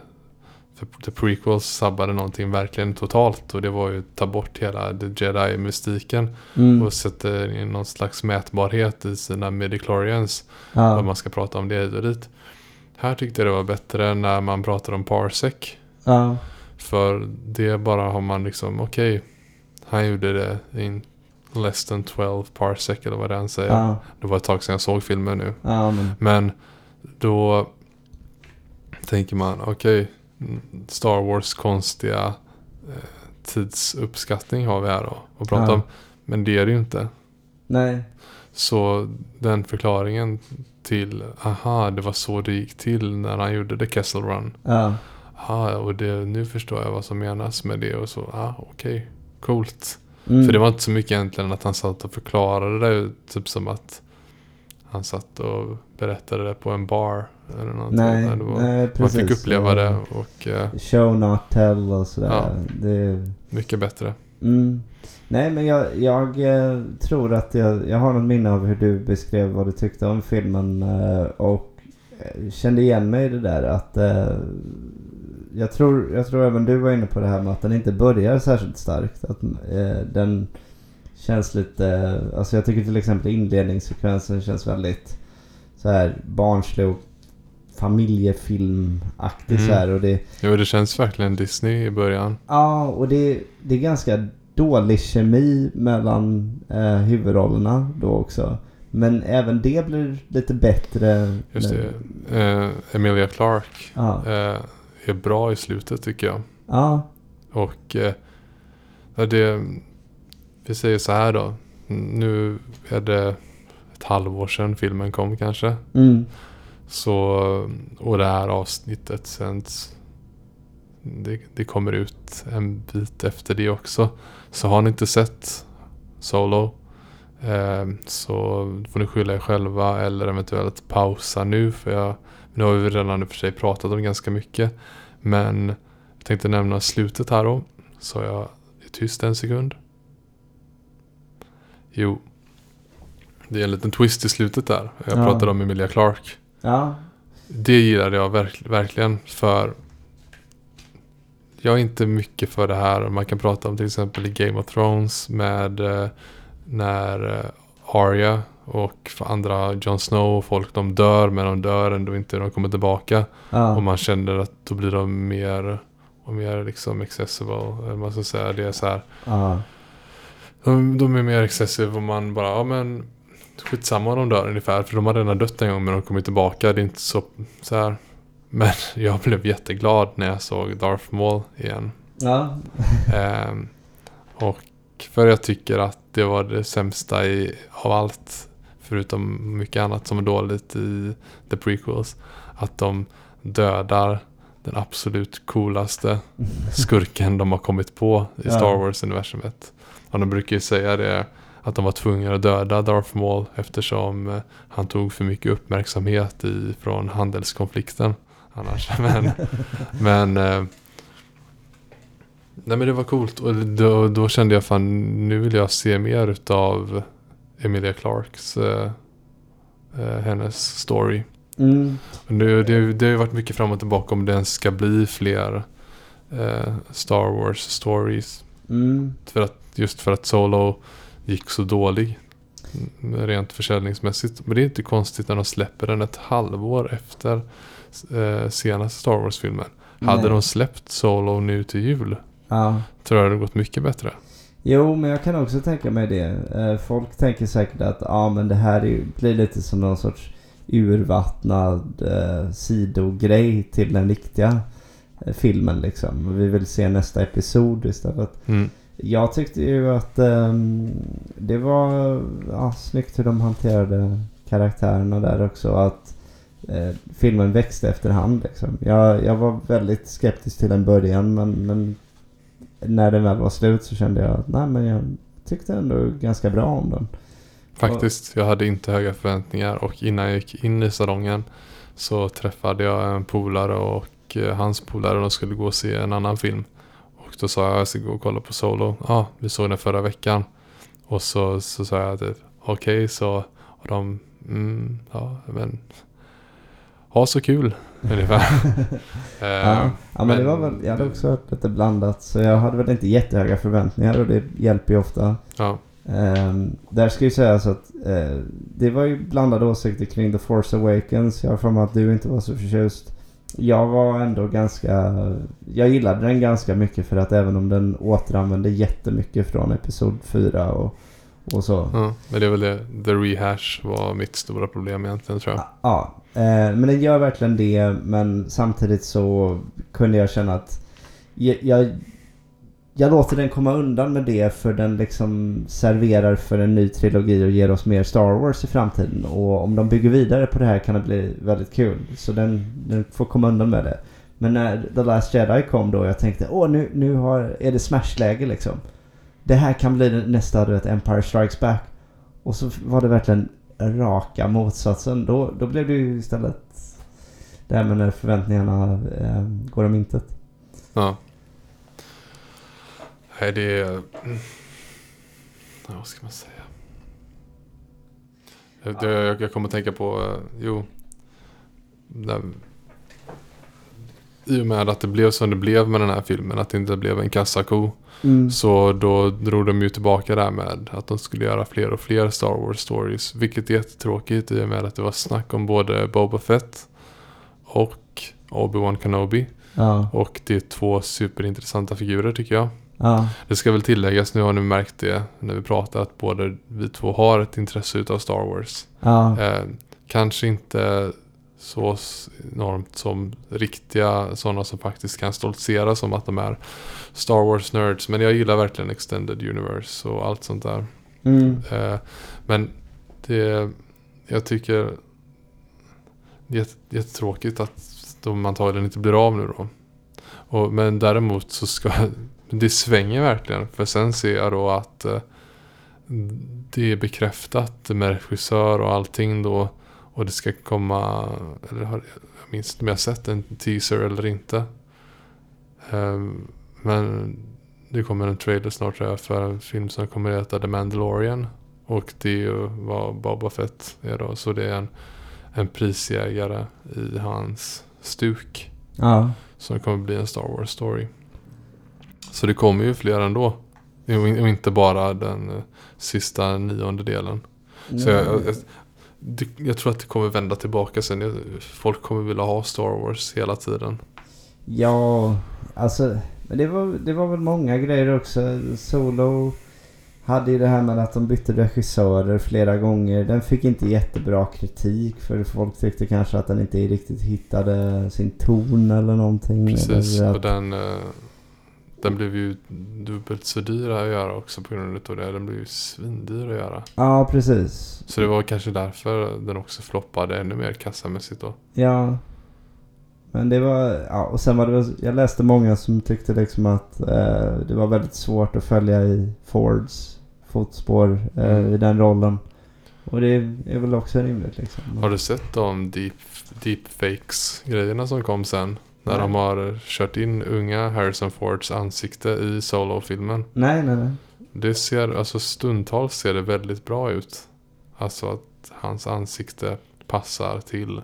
För the prequels sabbade någonting verkligen totalt och det var ju att ta bort hela the Jedi-mystiken mm, och sätta in någon slags mätbarhet i sina midichlorians. Vad ja, man ska prata om det hit och dit. Här tyckte jag det var bättre när man pratar om parsec. ja, För det bara har man liksom, okej. han gjorde det in less than 12 parsec eller vad det än säger. ja, Det var ett tag sedan jag såg filmen nu. ja, men, Men då tänker man, okej. Star Wars konstiga eh, tidsuppskattning har vi här då. Och prata Ja. om. Men det är det ju inte. nej, Så den förklaringen till, aha, det var så det gick till när han gjorde The Kessel Run. ja, Ja, och det, nu förstår jag vad som menas med det och så. Ah, okej. Coolt. mm, För det var inte så mycket egentligen att han satt och förklarade det. Typ som att han satt och berättade det på en bar. Eller någonting. nej, det var, nej, man precis. fick uppleva det och eh, Show not tell och sådär. Ja. Det, mycket bättre. Mm. Nej men jag, jag eh, tror att jag, jag har något minne av hur du beskrev vad du tyckte om filmen eh, och kände igen mig i det där att jag, tror, jag tror även du var inne på det här med att den inte börjar särskilt starkt. Att eh, den känns lite... Alltså jag tycker till exempel inledningssekvensen känns väldigt så här barnslig och familjefilmaktig Mm. så här. Och det, Jo, det känns verkligen Disney i början. ja, och det, det är ganska dålig kemi mellan eh, huvudrollerna då också. Men även det blir lite bättre. Just när- det. Eh, Emilia Clarke Ja. eh, är bra i slutet tycker jag. Ja. Och eh, det, vi säger så här då. Nu är det ett halvår sedan filmen kom kanske. Mm. Så, och det här avsnittet sänds. Det, det kommer ut en bit efter det också. Så har ni inte sett Solo. Eh, så får ni skylla er själva eller eventuellt pausa nu. För jag, nu har vi redan i och för sig pratat om ganska mycket. Men jag tänkte nämna slutet här då. Så jag är tyst en sekund. Jo. Det är en liten twist i slutet där. Jag Ja. pratade om Emilia Clarke. Ja. Det gillade jag verk- verkligen för jag är inte mycket för det här. Man kan prata om till exempel i Game of Thrones med eh, när eh, Arya och för andra Jon Snow och folk de dör men de dör ändå inte de kommer tillbaka. Ja. Och man känner att då blir de mer och mer liksom accessible. Man ska säga. Det är så här. ja. De, de är mer accessible och man bara, ja men skitsamma om de dör ungefär. För de har redan dött en gång men de kommer tillbaka. Det är inte så, så här. Men jag blev jätteglad när jag såg Darth Maul igen. Ja. Ehm, och för jag tycker att det var det sämsta i, av allt. Förutom mycket annat som är dåligt i The Prequels. Att de dödar den absolut coolaste skurken de har kommit på i. Star Wars-universumet. Och de brukar ju säga det att de var tvungna att döda Darth Maul eftersom eh, han tog för mycket uppmärksamhet i, från handelskonflikten. Annars. Men, men eh, Nej men det var coolt och då, då kände jag fan nu vill jag se mer utav Emilia Clarks eh, eh, hennes story. Mm. Nu, det, det har ju varit mycket fram och tillbaka om det ens ska bli fler eh, Star Wars stories. Mm. För att, just för att Solo gick så dålig. mm, Rent försäljningsmässigt. Men det är inte konstigt när de släpper den ett halvår efter eh, senaste Star Wars-filmen. Hade de släppt Solo nu till jul Ja. tror jag det hade gått mycket bättre. Jo, men jag kan också tänka mig det. Eh, Folk tänker säkert att ja, men det här blir lite som någon sorts urvattnad eh, sidogrej till den riktiga eh, filmen liksom. Vi vill se nästa episod istället. Mm. Jag tyckte ju att ehm, det var ja, snyggt hur de hanterade karaktärerna där också. Att eh, filmen växte efterhand liksom. Jag, jag var väldigt skeptisk till en början men, men när den väl var slut så kände jag att nej men jag tyckte ändå ganska bra om den. Faktiskt, jag hade inte höga förväntningar och innan jag gick in i salongen så träffade jag en polare och eh, hans polare de skulle gå och se en annan film. Och då sa jag att jag ska gå och kolla på Solo. Ja, ah, vi såg den förra veckan. Och så, så sa jag typ okej så. Och de, mm, ja men. Ha så kul ungefär. Eh, Ja, ja men, det var väl, jag hade också hört lite blandat så jag hade väl inte jättehöga förväntningar och det hjälper ju ofta. ja, Ehm, där ska ju sägas att eh, det var ju blandade åsikter kring The Force Awakens. Jag har för mig att du inte var så förtjust. Jag var ändå ganska... Jag gillade den ganska mycket för att även om den återanvände jättemycket från Episod 4 och, och så. ja, men det är väl det. The rehash var mitt stora problem egentligen tror jag. Ja, eh, men den gör verkligen det. Men samtidigt så kunde jag känna att jag, jag, jag låter den komma undan med det för den liksom serverar för en ny trilogi och ger oss mer Star Wars i framtiden. Och om de bygger vidare på det här kan det bli väldigt kul. Så den, den får komma undan med det. Men när The Last Jedi kom då jag tänkte åh nu, nu har, är det smashläge liksom. Det här kan bli nästa du vet, Empire Strikes Back. Och så var det verkligen raka motsatsen. Då, då blev det ju istället det här med när förväntningarna eh, går om intet. Ja. Nej, det är... Ja, vad ska man säga? Jag, jag, jag kommer att tänka på, eh, jo. I och med att det blev som det blev med den här filmen, att det inte blev en kassako. Mm. Så då drog de ju tillbaka där med att de skulle göra fler och fler Star Wars stories. Vilket är jättetråkigt i och med att det var snack om både Boba Fett och Obi-Wan Kenobi. Ja. Och det är två superintressanta figurer tycker jag. Ja. Det ska väl tilläggas, nu har ni märkt det när vi pratar, att båda vi två har ett intresse utav Star Wars. Ja. Eh, kanske inte så enormt som riktiga sådana som faktiskt kan stoltsera som att de är Star Wars-nerds. Men jag gillar verkligen Extended Universe och allt sånt där. Mm. Eh, men det, jag tycker det är jätte- jättetråkigt att de antagligen inte blir av nu då. Och, men däremot så ska det svänger verkligen. För sen ser jag då att eh, det är bekräftat med regissör och allting då. Och det ska komma, eller har, jag minns inte om jag har sett en teaser eller inte. Ehm, men det kommer en trailer snart tror jag för en film som kommer att heta The Mandalorian. Och det är ju vad Boba Fett är då. Så det är en, en prisjägare i hans stuk. Ja. Som kommer bli en Star Wars story. Så det kommer ju fler ändå. Och in- och inte bara den eh, sista nionde delen. Så jag, jag, jag, tror att det kommer vända tillbaka sen. Folk kommer vilja ha Star Wars hela tiden. Ja, alltså men det var, det var väl många grejer också. Solo hade ju det här med att de bytte regissörer flera gånger. Den fick inte jättebra kritik för folk tyckte kanske att den inte riktigt hittade sin ton eller någonting. Precis. Eller Och att, den, eh, den blev ju dubbelt så dyr att göra också på grund av det. Den blev ju svindyr att göra. ja, precis. Så det var kanske därför den också floppade ännu mer kassamässigt då. Ja. Men det var, ja och sen var det jag läste många som tyckte liksom att eh, det var väldigt svårt att följa i Fords fotspår eh, Mm. i den rollen. Och det är väl också rimligt liksom. Har du sett de deep, deepfakes grejerna som kom sen? När Nej. de har kört in unga Harrison Fords ansikte i Solo-filmen. Nej, nej, nej. Det ser, alltså stundtals ser det väldigt bra ut. Alltså att hans ansikte passar till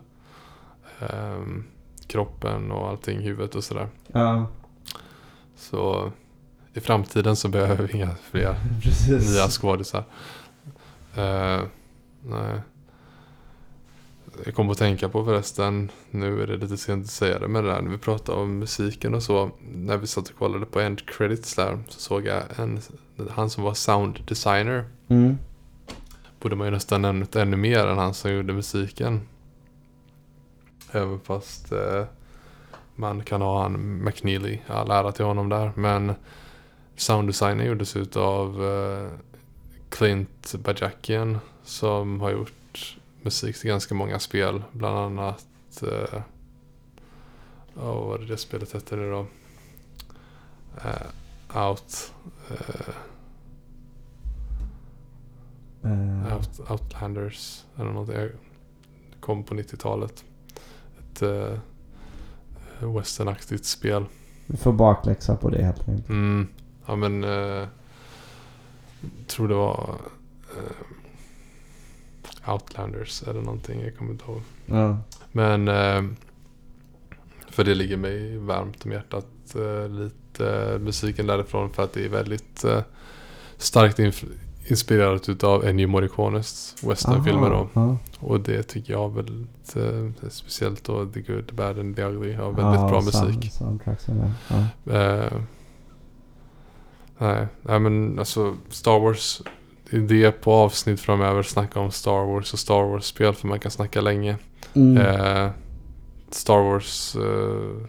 ehm, kroppen och allting, huvudet och sådär. Ja, Så i framtiden så behöver vi inga fler nya skådisar. Eh, nej. Jag kommer att tänka på förresten, nu är det lite sent att säga det, men det där, när vi pratade om musiken och så. När vi satt och kollade på end credits där så såg jag en, han som var sound designer. Mm. Borde man ju nästan nämnt ännu mer än han som gjorde musiken. Även fast eh, man kan ha han McNeely, all ära till honom där. Men sounddesignen gjordes utav eh, Clint Bajakian som har gjort musik till ganska många spel. Bland annat, eh, oh, vad var det det spelet hette nu då? Eh, out, eh, Out, Outlanders eller något. Det kom på 90-talet. Ett eh, westernaktigt spel. vi får bakläxa på det helt enkelt. Mm. Ja men, eh, tror det var eh, Outlanders eller någonting. Jag kommer inte ihåg. Ja. Men, eh, för det ligger mig varmt om hjärtat eh, lite eh, musiken därifrån. För att det är väldigt starkt inspirerat utav Ennio Morricones westernfilmer då. Ja. Och det tycker jag väldigt, speciellt då The Good, The Bad and The Ugly har väldigt bra och sound- musik. Ja. Eh, nej, nej men alltså Star Wars, är på avsnitt framöver snacka om Star Wars och Star Wars-spel för man kan snacka länge. Mm. Eh, Star Wars, eh,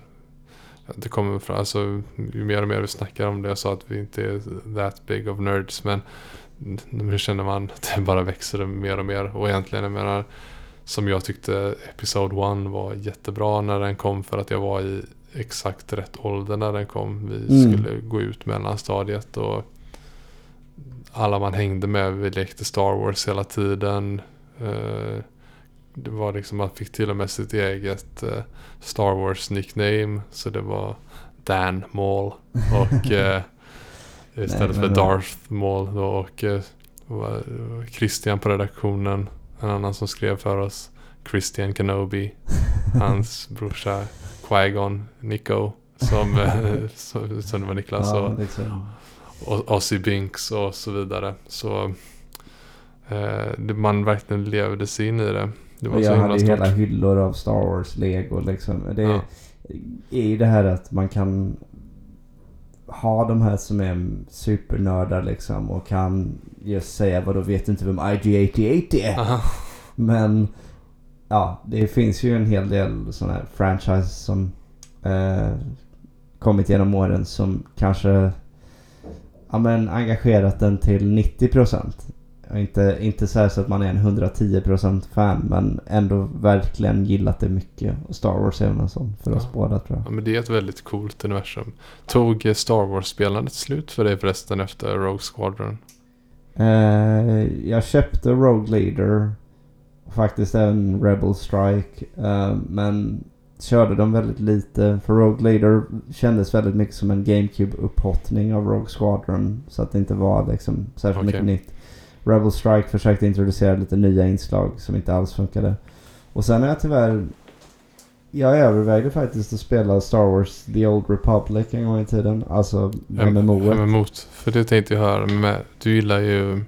det kommer fram, alltså ju mer och mer vi snackar om det, jag sa att vi inte är that big of nerds men nu känner man att det bara växer mer och mer och egentligen jag menar som jag tyckte Episode 1 var jättebra när den kom för att jag var i exakt rätt ålder när den kom. Vi Mm. skulle gå ut mellanstadiet och alla man hängde med, vi lekte Star Wars hela tiden. Eh, det var liksom, man fick till och med sitt eget eh, Star Wars nickname. Så det var Dan Maul. Och eh, istället för Darth Maul då. Och Christian på redaktionen. En annan som skrev för oss. Christian Kenobi. Hans brorsa Qui-Gon, Nico, som, som, som det var Niklas, ja, och, liksom. Ozzy Binks och så vidare. Så eh, man verkligen levde sig in i det. Det var Och så jag himla hade stort. hela hyllor av Star Wars Lego liksom. Det Ja. är ju det här att man kan ha de här som är supernördar liksom och kan just säga vad då vet inte vem IG-88 är? Aha. Men ja, det finns ju en hel del sådana här franchise som eh, kommit genom åren som kanske ja, men engagerat den till 90%. Och Inte, inte så, här så att man är en 110% fan men ändå verkligen gillat det mycket. Och Star Wars är en sån för oss Ja. båda tror jag. Ja, men det är ett väldigt coolt universum. Tog Star Wars-spelandet slut för dig förresten efter Rogue Squadron? Eh, jag köpte Rogue Leader. Faktiskt även Rebel Strike. Eh, men körde dem väldigt lite. För Rogue Leader kändes väldigt mycket som en GameCube-upphottning av Rogue Squadron. Så att det inte var liksom särskilt Okej. mycket nytt. Rebel Strike försökte introducera lite nya inslag som inte alls funkade. Och sen är jag tyvärr... Jag övervägde faktiskt att spela Star Wars The Old Republic en gång i tiden. Alltså MMO. MMO. För det tänkte jag höra med. Du gillar ju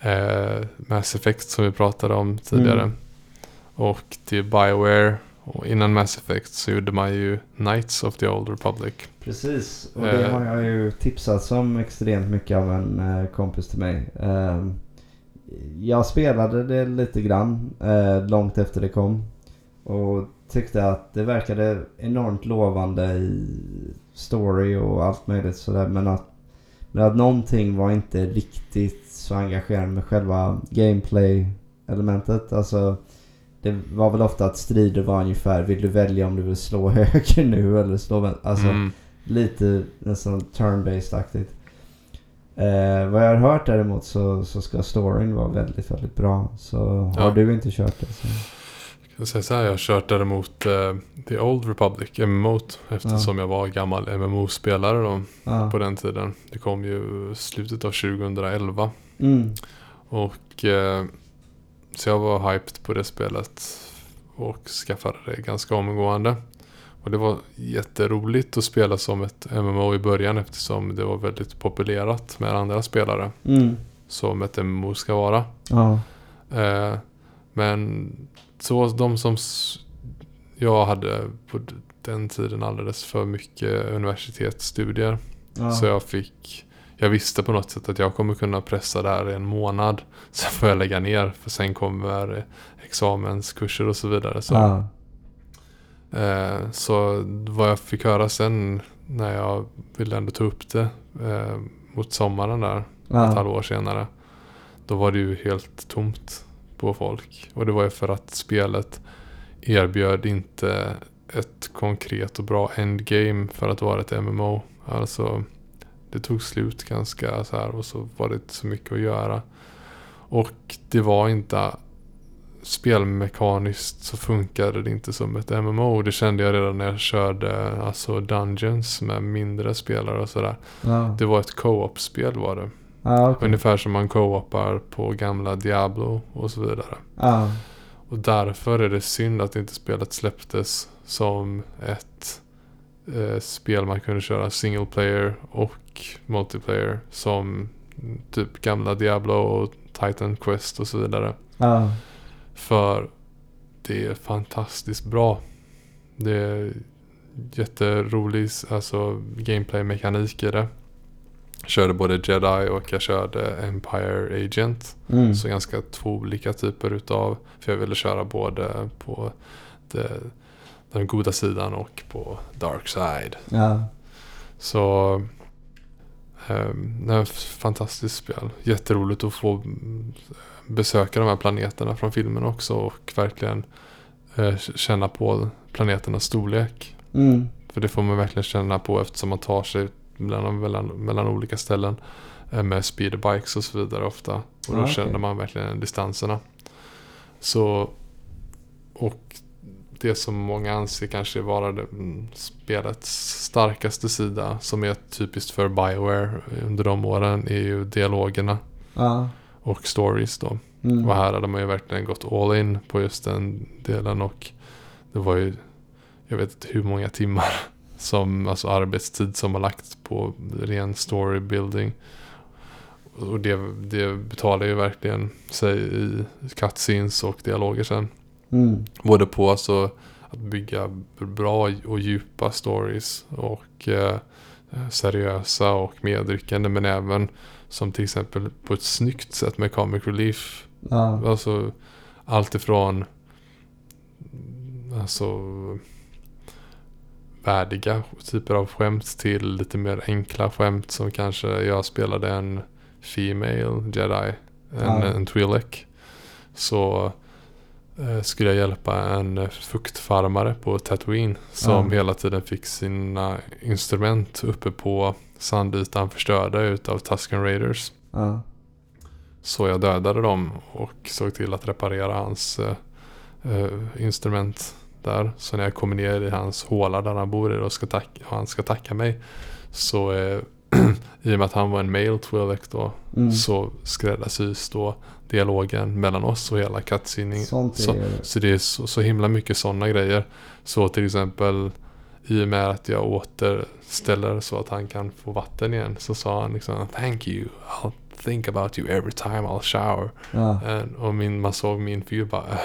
eh, Mass Effect som vi pratade om tidigare. Mm. Och det är Bioware. Och innan Mass Effect så gjorde man ju Knights of the Old Republic. Precis, och det Eh. har jag ju tipsat om extremt mycket av en eh, kompis till mig. Eh, jag spelade det lite grann eh, långt efter det kom. Och tyckte att det verkade enormt lovande i story och allt möjligt sådär. Men att, men att någonting var inte riktigt så engagerande med själva gameplay-elementet. Alltså det var väl ofta att strider var ungefär, vill du välja om du vill slå höger nu eller slå vänster? Alltså Mm. lite nästan turn-based-aktigt. Eh, vad jag har hört däremot så, så ska storyn vara väldigt, väldigt bra. Så har Ja. du inte kört det så... Jag ska säga så här, jag har kört däremot eh, The Old Republic, MMO, eftersom jag var gammal MMO-spelare då Ja. på den tiden. Det kom ju slutet av 2011. Mm. Och eh, så jag var hyped på det spelet och skaffade det ganska omgående. Och det var jätteroligt att spela som ett MMO i början eftersom det var väldigt populerat med andra spelare. Mm. Som ett MMO ska vara. Ja. Eh, men så de som jag hade på den tiden alldeles för mycket universitetsstudier. Ja. Så jag fick jag visste på något sätt att jag kommer kunna pressa det här i en månad. Sen får jag lägga ner för sen kommer examenskurser och så vidare. Så, ja. eh, så vad jag fick höra sen när jag ville ändå ta upp det eh, mot sommaren där ett Ja. halvår senare. Då var det ju helt tomt på folk. Och det var ju för att spelet erbjöd inte ett konkret och bra endgame för att vara ett MMO. Alltså det tog slut ganska så här och så var det inte så mycket att göra. Och det var inte spelmekaniskt så funkade det inte som ett MMO. Det kände jag redan när jag körde alltså Dungeons med mindre spelare och sådär. Ja. Det var ett co-op-spel var det. Ja, okej. Ungefär som man co-opar på gamla Diablo och så vidare. Ja. Och därför är det synd att inte spelet släpptes som ett eh, spel man kunde köra single player och multiplayer som typ gamla Diablo och Titan Quest och så vidare. Ja. För det är fantastiskt bra. Det är jätterolig alltså, gameplay-mekanik i det. Jag körde både Jedi och jag körde Empire Agent. Mm. Så ganska två olika typer utav. För jag ville köra både på det, den goda sidan och på dark side. Ja. Så det är ett fantastiskt spel. Jätteroligt att få besöka de här planeterna från filmen också och verkligen eh, känna på planeternas storlek. Mm. För det får man verkligen känna på eftersom man tar sig mellan, mellan, mellan olika ställen eh, med speederbikes och så vidare ofta. Och då Ah, okej. känner man verkligen distanserna. Så, och det som många anser kanske vara det, mm, spelets starkaste sida som är typiskt för Bioware under de åren är ju dialogerna Ja. och stories då. Mm. Och här hade man ju verkligen gått all in på just den delen och det var ju jag vet inte hur många timmar som, alltså arbetstid som har lagts på ren storybuilding. Och det, det betalar ju verkligen sig i cutscenes och dialoger sen. Mm. Både på alltså att bygga bra och djupa stories och eh, seriösa och medryckande men även som till exempel på ett snyggt sätt med comic relief. Ja. Alltså allt ifrån alltså värdiga typer av skämt till lite mer enkla skämt som kanske jag spelade en Female Jedi, en, Ja. en Twi'lek. Så skulle jag hjälpa en eh, fuktfarmare på Tatooine som Ja. hela tiden fick sina instrument uppe på sandytan förstörda utav Tusken Raiders. Ja. Så jag dödade dem och såg till att reparera hans eh, eh, instrument där. Så när jag kommer ner i hans håla där han bor och, ska och han ska tacka mig. Så eh, i och med att han var en male Twi'lek då. Mm. Så skräddarsys då dialogen mellan oss och hela är Så, så det är så, så himla mycket sådana grejer. Så till exempel i och med att jag återställer så att han kan få vatten igen. Så sa han liksom Thank you. I'll think about you every time I'll shower. Ja. And, och min, man såg min fyr bara "Eh,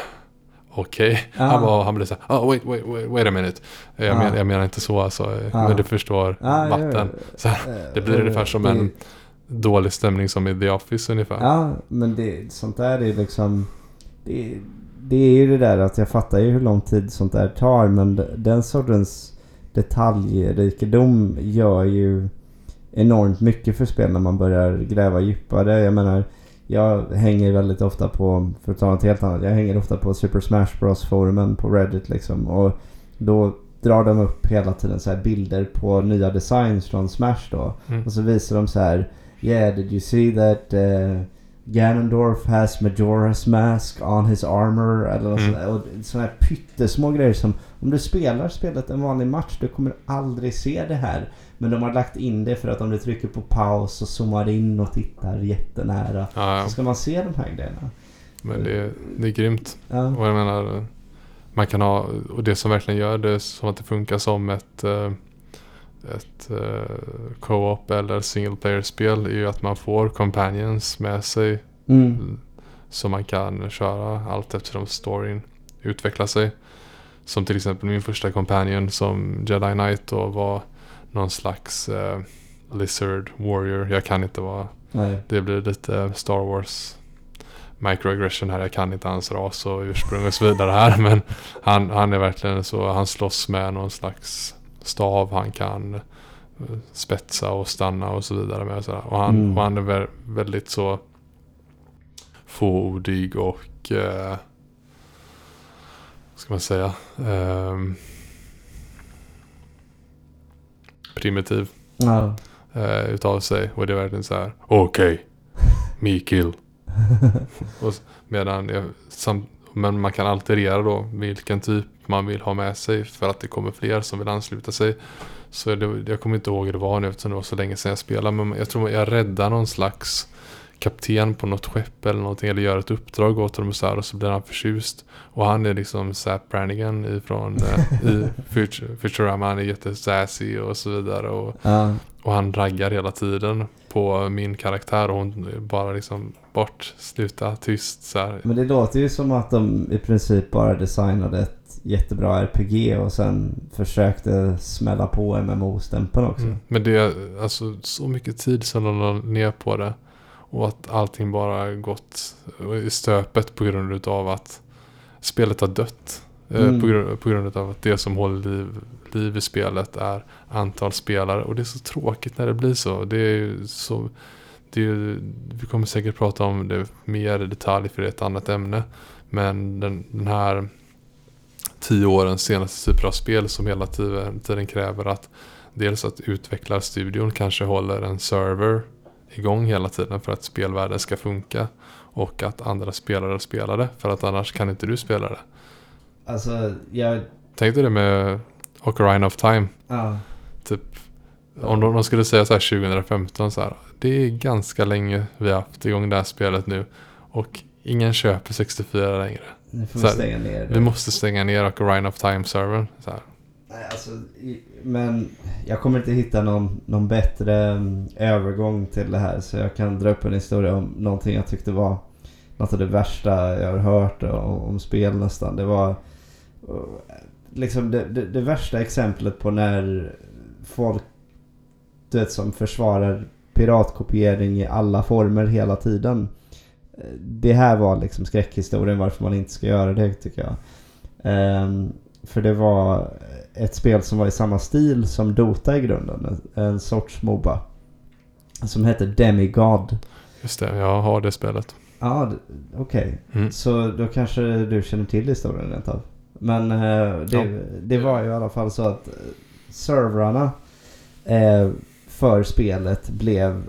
Okej. Ah. Han, bara- han blev såhär oh, wait, wait, wait, wait a minute. Jag, Ah. men, jag menar inte så alltså. eh. Men du förstår. Ja, vatten. ja, Så ja. det blir ungefär som en dålig stämning som i The Office ungefär. Ja, men det, sånt där är liksom... Det, det är ju det där att jag fattar ju hur lång tid sånt där tar men den sortens detaljrikedom gör ju enormt mycket för spel när man börjar gräva djupare. Jag menar, jag hänger väldigt ofta på, för att ta något helt annat, jag hänger ofta på Super Smash Bros forumen på Reddit liksom och då drar de upp hela tiden så bilder på nya designs från Smash då. Mm. Och så visar de så här Yeah, did you see that uh, Ganondorf has Majora's mask on his armor? Eller Mm. sådär. Och sådana här pyttesmå grejer som om du spelar spelet en vanlig match du kommer aldrig se det här. Men de har lagt in det för att om du trycker på paus och zoomar in och tittar jättenära Ja, ja. så ska man se de här grejerna. Men det, det är grymt. Ja. Och jag menar, man kan ha, och det som verkligen gör det som att det funkar som ett, eh, ett eh, co-op eller single player-spel är ju att man får companions med sig. Mm. Så man kan köra allt eftersom storyn utvecklar sig. Som till exempel min första companion som Jedi Knight då var någon slags eh, Lizard Warrior. Jag kan inte vara Nej. det blir lite Star Wars microaggression här. Jag kan inte hans ras och ursprung och så vidare här. Men han, han är verkligen så. Han slåss med någon slags stav. Han kan eh, spetsa och stanna och så vidare med. Sådär. och, han, Mm. och han är vä- väldigt så fåordig och eh, ska man säga? ehm, primitiv Ja. eh, utav sig. Och det är verkligen så här. Okej. Och, s- medan jag, sam, men man kan alterera då vilken typ man vill ha med sig. För att det kommer fler som vill ansluta sig. Så det, jag kommer inte ihåg hur det var nu eftersom det var så länge sedan jag spelade. Men jag tror jag räddar någon slags kapten på något skepp eller någonting. Eller gör ett uppdrag åt dem och så här. Och så blir han förtjust. Och han är liksom Zap Brannigan ifrån eh, i Futur- Futurama. Han är jättesassy och så vidare. Och Ja. Och han raggar hela tiden på min karaktär och hon bara liksom bort, sluta, tyst så här. Men det låter ju som att de i princip bara designade ett jättebra RPG och sen försökte smälla på MMO-stämpeln också. Mm. Men det är alltså så mycket tid som de la ner på det. Och att allting bara gått i stöpet på grund utav att spelet har dött. Eh, Mm. På, grund, på grund av att det som håller liv, liv i spelet är antal spelare. Och det är så tråkigt när det blir så. Det är så... Det är, vi kommer säkert prata om det mer i detalj för det är ett annat ämne. Men den, den här tio årens senaste typer av spel som hela tiden, tiden kräver att dels att utvecklarstudion kanske håller en server igång hela tiden för att spelvärlden ska funka. Och att andra spelare spelar det för att annars kan inte du spela det. Alltså, jag... Tänk dig det med Ocarina of Time. Ja. Typ, om de, de skulle säga så här 2015 så här. Det är ganska länge vi har haft igång det här spelet nu. Och ingen köper 64 längre. Nu får Så vi stänga ner det. Vi måste stänga ner Ocarina of Time-servern. Nej, alltså, men jag kommer inte hitta någon, någon bättre mm, övergång till det här. Så jag kan dra upp en historia om någonting jag tyckte var något av det värsta jag har hört om, om spel nästan. Det var liksom det, det, det värsta exemplet på när folk du vet, som försvarar piratkopiering i alla former hela tiden. Det här var liksom skräckhistorien varför man inte ska göra det tycker jag. Ehm, för det var ett spel som var i samma stil som Dota i grunden. En, en sorts Moba. Som hette Demigod. Just det, jag har det spelet. Ja, d- okej. Mm. Så då kanske du känner till historien rent av. Men eh, det, Ja. det var ju i alla fall så att eh, servrarna eh, för spelet blev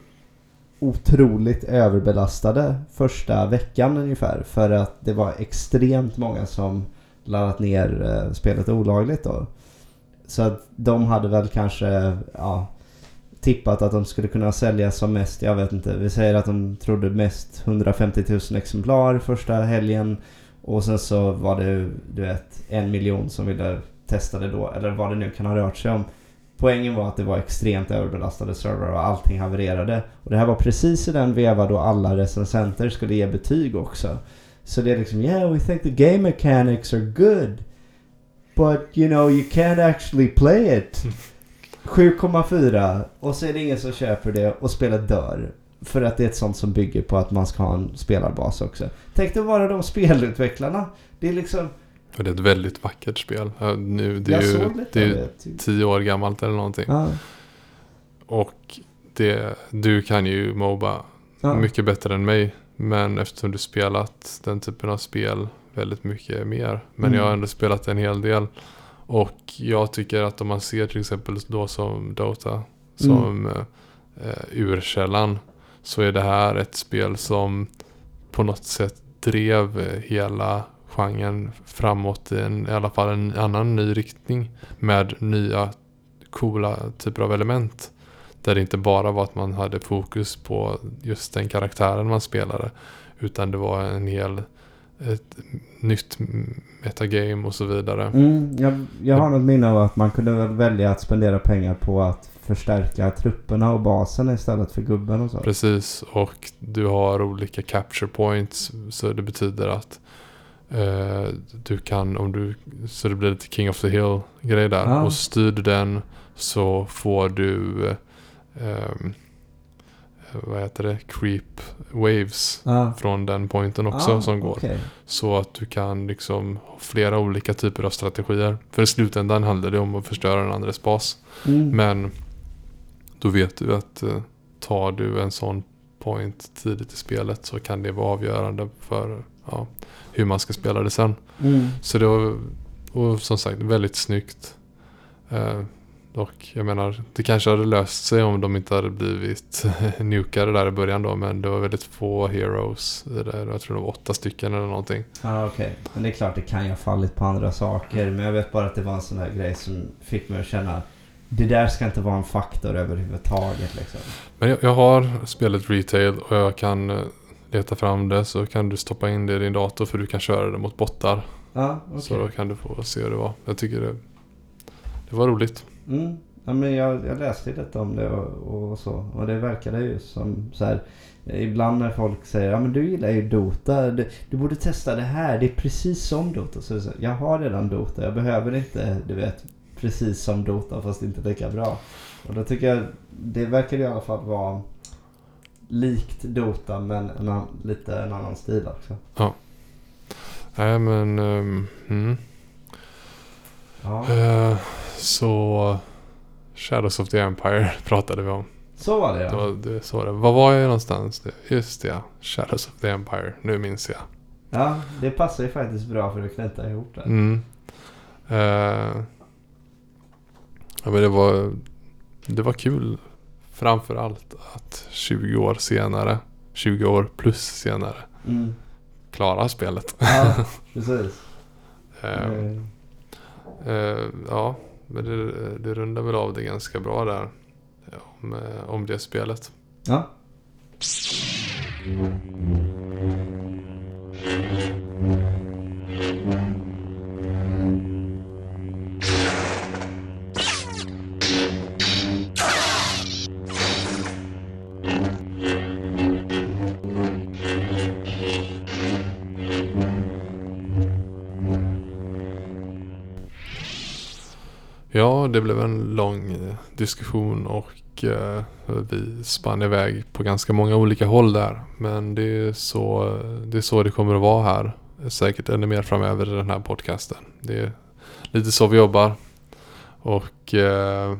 otroligt överbelastade första veckan ungefär. För att det var extremt många som laddat ner eh, spelet olagligt då. Så att de hade väl kanske ja, tippat att de skulle kunna sälja som mest, jag vet inte. Vi säger att de trodde mest 150 000 exemplar första helgen. Och sen så var det, du vet, en miljon som ville testa det då. Eller vad det nu kan ha rört sig om. Poängen var att det var extremt överbelastade servrar och allting havererade. Och det här var precis i den veva då alla recensenter skulle ge betyg också. Så det är liksom yeah we think the game mechanics are good. But you know you can't actually play it. 7,4 och så är det ingen som köper det och spelet dör. För att det är ett sånt som bygger på att man ska ha en spelarbas också. Tänk dig vara de spelutvecklarna. Det är liksom... Och det är ett väldigt vackert spel. Nu, det är jag ju det är typ. tio år gammalt eller någonting. Ja, Och det, du kan ju Moba ja. mycket bättre än mig. Men eftersom du spelat den typen av spel väldigt mycket mer. Men Mm. jag har ändå spelat en hel del. Och jag tycker att om man ser till exempel då som Dota som Mm. eh, urkällan. Så är det här ett spel som på något sätt drev hela genren framåt i, en, i alla fall en annan ny riktning. Med nya coola typer av element. Där det inte bara var att man hade fokus på just den karaktären man spelade. Utan det var en hel ett nytt metagame och så vidare. Mm, jag, jag har något minne av att man kunde väl välja att spendera pengar på att förstärka trupperna och basen istället för gubben och så. Precis, och du har olika capture points. Så det betyder att eh, du kan, om du, så det blir lite King of the Hill grej där. Ja. Och styr du den så får du, eh, vad heter det, creep waves Ja. från den pointen också Ah, som går. okej. Så att du kan liksom ha flera olika typer av strategier. För i slutändan handlar det om att förstöra den andres bas. Mm. Men då vet du att eh, tar du en sån point tidigt i spelet så kan det vara avgörande för ja, hur man ska spela det sen. Mm. Så det var, och som sagt, väldigt snyggt. Eh, och jag menar, det kanske hade löst sig om de inte hade blivit nukade där i början då. Men det var väldigt få heroes i det. Jag tror det var åtta stycken eller någonting. Ja, okej. Men det är klart, det kan ju ha fallit på andra saker. Men jag vet bara att det var en sån där grej som fick mig att känna det där ska inte vara en faktor överhuvudtaget liksom. Men jag, jag har spelet retail och jag kan eh, leta fram det så kan du stoppa in det i din dator för du kan köra det mot bottar. Ja, okej. Så då kan du få se hur det var. Jag tycker det, det var roligt. Mm. Ja, men jag, jag läste lite om det och, och så. Och det verkade ju som så här. Ibland när folk säger ja men du gillar ju Dota. Du, du borde testa det här. Det är precis som Dota. Så, så jag har redan Dota. Jag behöver inte du vet precis som Dota fast inte lika bra. Och då tycker jag det verkar i alla fall vara likt Dota men en, an- lite en annan stil också. Nej men... ehm, mm. Ja. Eh, så... Shadows of the Empire pratade vi om. Så var det Det ja. var, det, så var det. Var var jag någonstans? Det- Just det, ja. Shadows of the Empire. Nu minns jag. Ja, det passar ju faktiskt bra för att knyta ihop det. Mm. Eh, ja, men det var, det var kul. Framför allt att 20 år senare, 20 år plus senare, Mm. klara spelet. Ja, precis. Mm. eh, ja, men det, det rundar väl av det ganska bra där. Om, om det spelet. Ja. Ja, det blev en lång eh, diskussion och eh, vi spann iväg på ganska många olika håll där. Men det är så det, är så det kommer att vara här. Säkert ännu mer framöver i den här podcasten. Det är lite så vi jobbar. Och eh,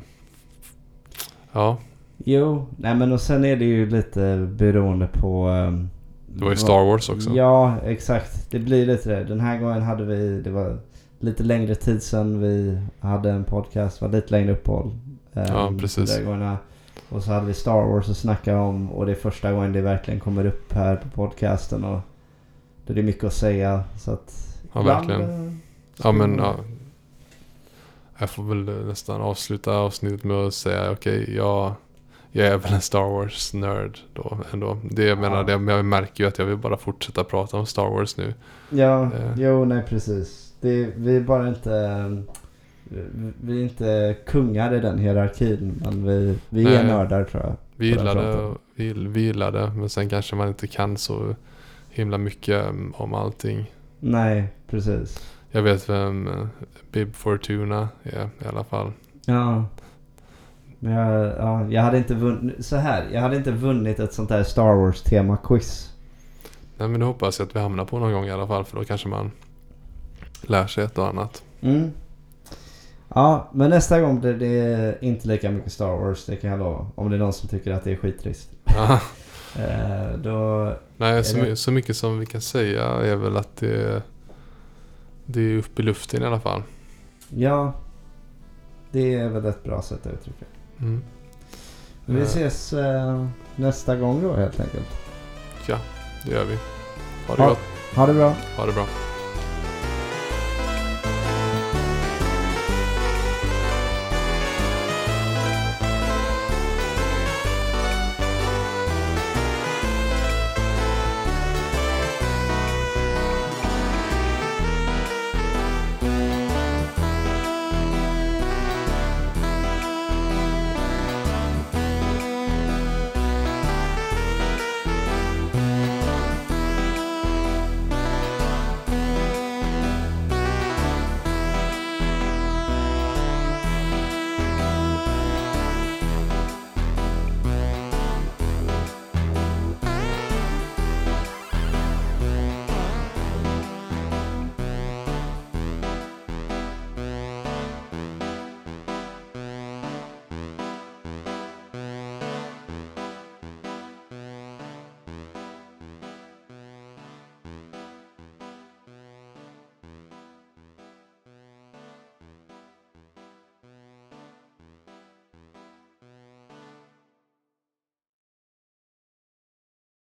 ja, Jo, nej men och sen är det ju lite beroende på... ehm, det var ju Star Wars också. Ja, exakt. Det blir lite det. Den här gången hade vi... Det var lite längre tid sedan vi hade en podcast. Det var lite längre uppehåll. Ehm, Ja, precis. där gångerna. Och så hade vi Star Wars att snacka om. Och det är första gången det verkligen kommer upp här på podcasten. Och det är mycket att säga. Så att... Ja, verkligen. eh, Ja men ja. Jag får väl nästan avsluta avsnittet med att säga okej, jag, jag är väl en Star Wars-nörd då ändå. Det jag menar, Ja. det, jag märker ju att jag vill bara fortsätta prata om Star Wars nu. Ja, Eh. jo nej precis. Det, vi är bara inte... Vi är inte kungar i den hierarkin. Men vi, vi är Nej. nördar tror jag. Vi fronten. vi, vi gillar det, men sen kanske man inte kan så himla mycket om allting. Nej, precis. Jag vet vem eh, Bib Fortuna är i alla fall. Ja. Men jag, ja, jag hade inte vunnit... Så här. Jag hade inte vunnit ett sånt där Star Wars-tema-quiz. Nej men det hoppas jag att vi hamnar på någon gång i alla fall, för då kanske man lär sig ett och annat. Mm. Ja, men nästa gång blir det inte lika mycket Star Wars. Det kan jag lova. Om det är någon som tycker att det är skittrist. Eh, då... Nej, så, det- så mycket som vi kan säga är väl att det, det är uppe i luften i alla fall. Ja. Det är väl ett bra sätt att uttrycka. Mm. Vi Eh. ses eh, nästa gång då helt enkelt. Ja, det gör vi. Ha det Ha- gott. Ha det bra. Ha det bra.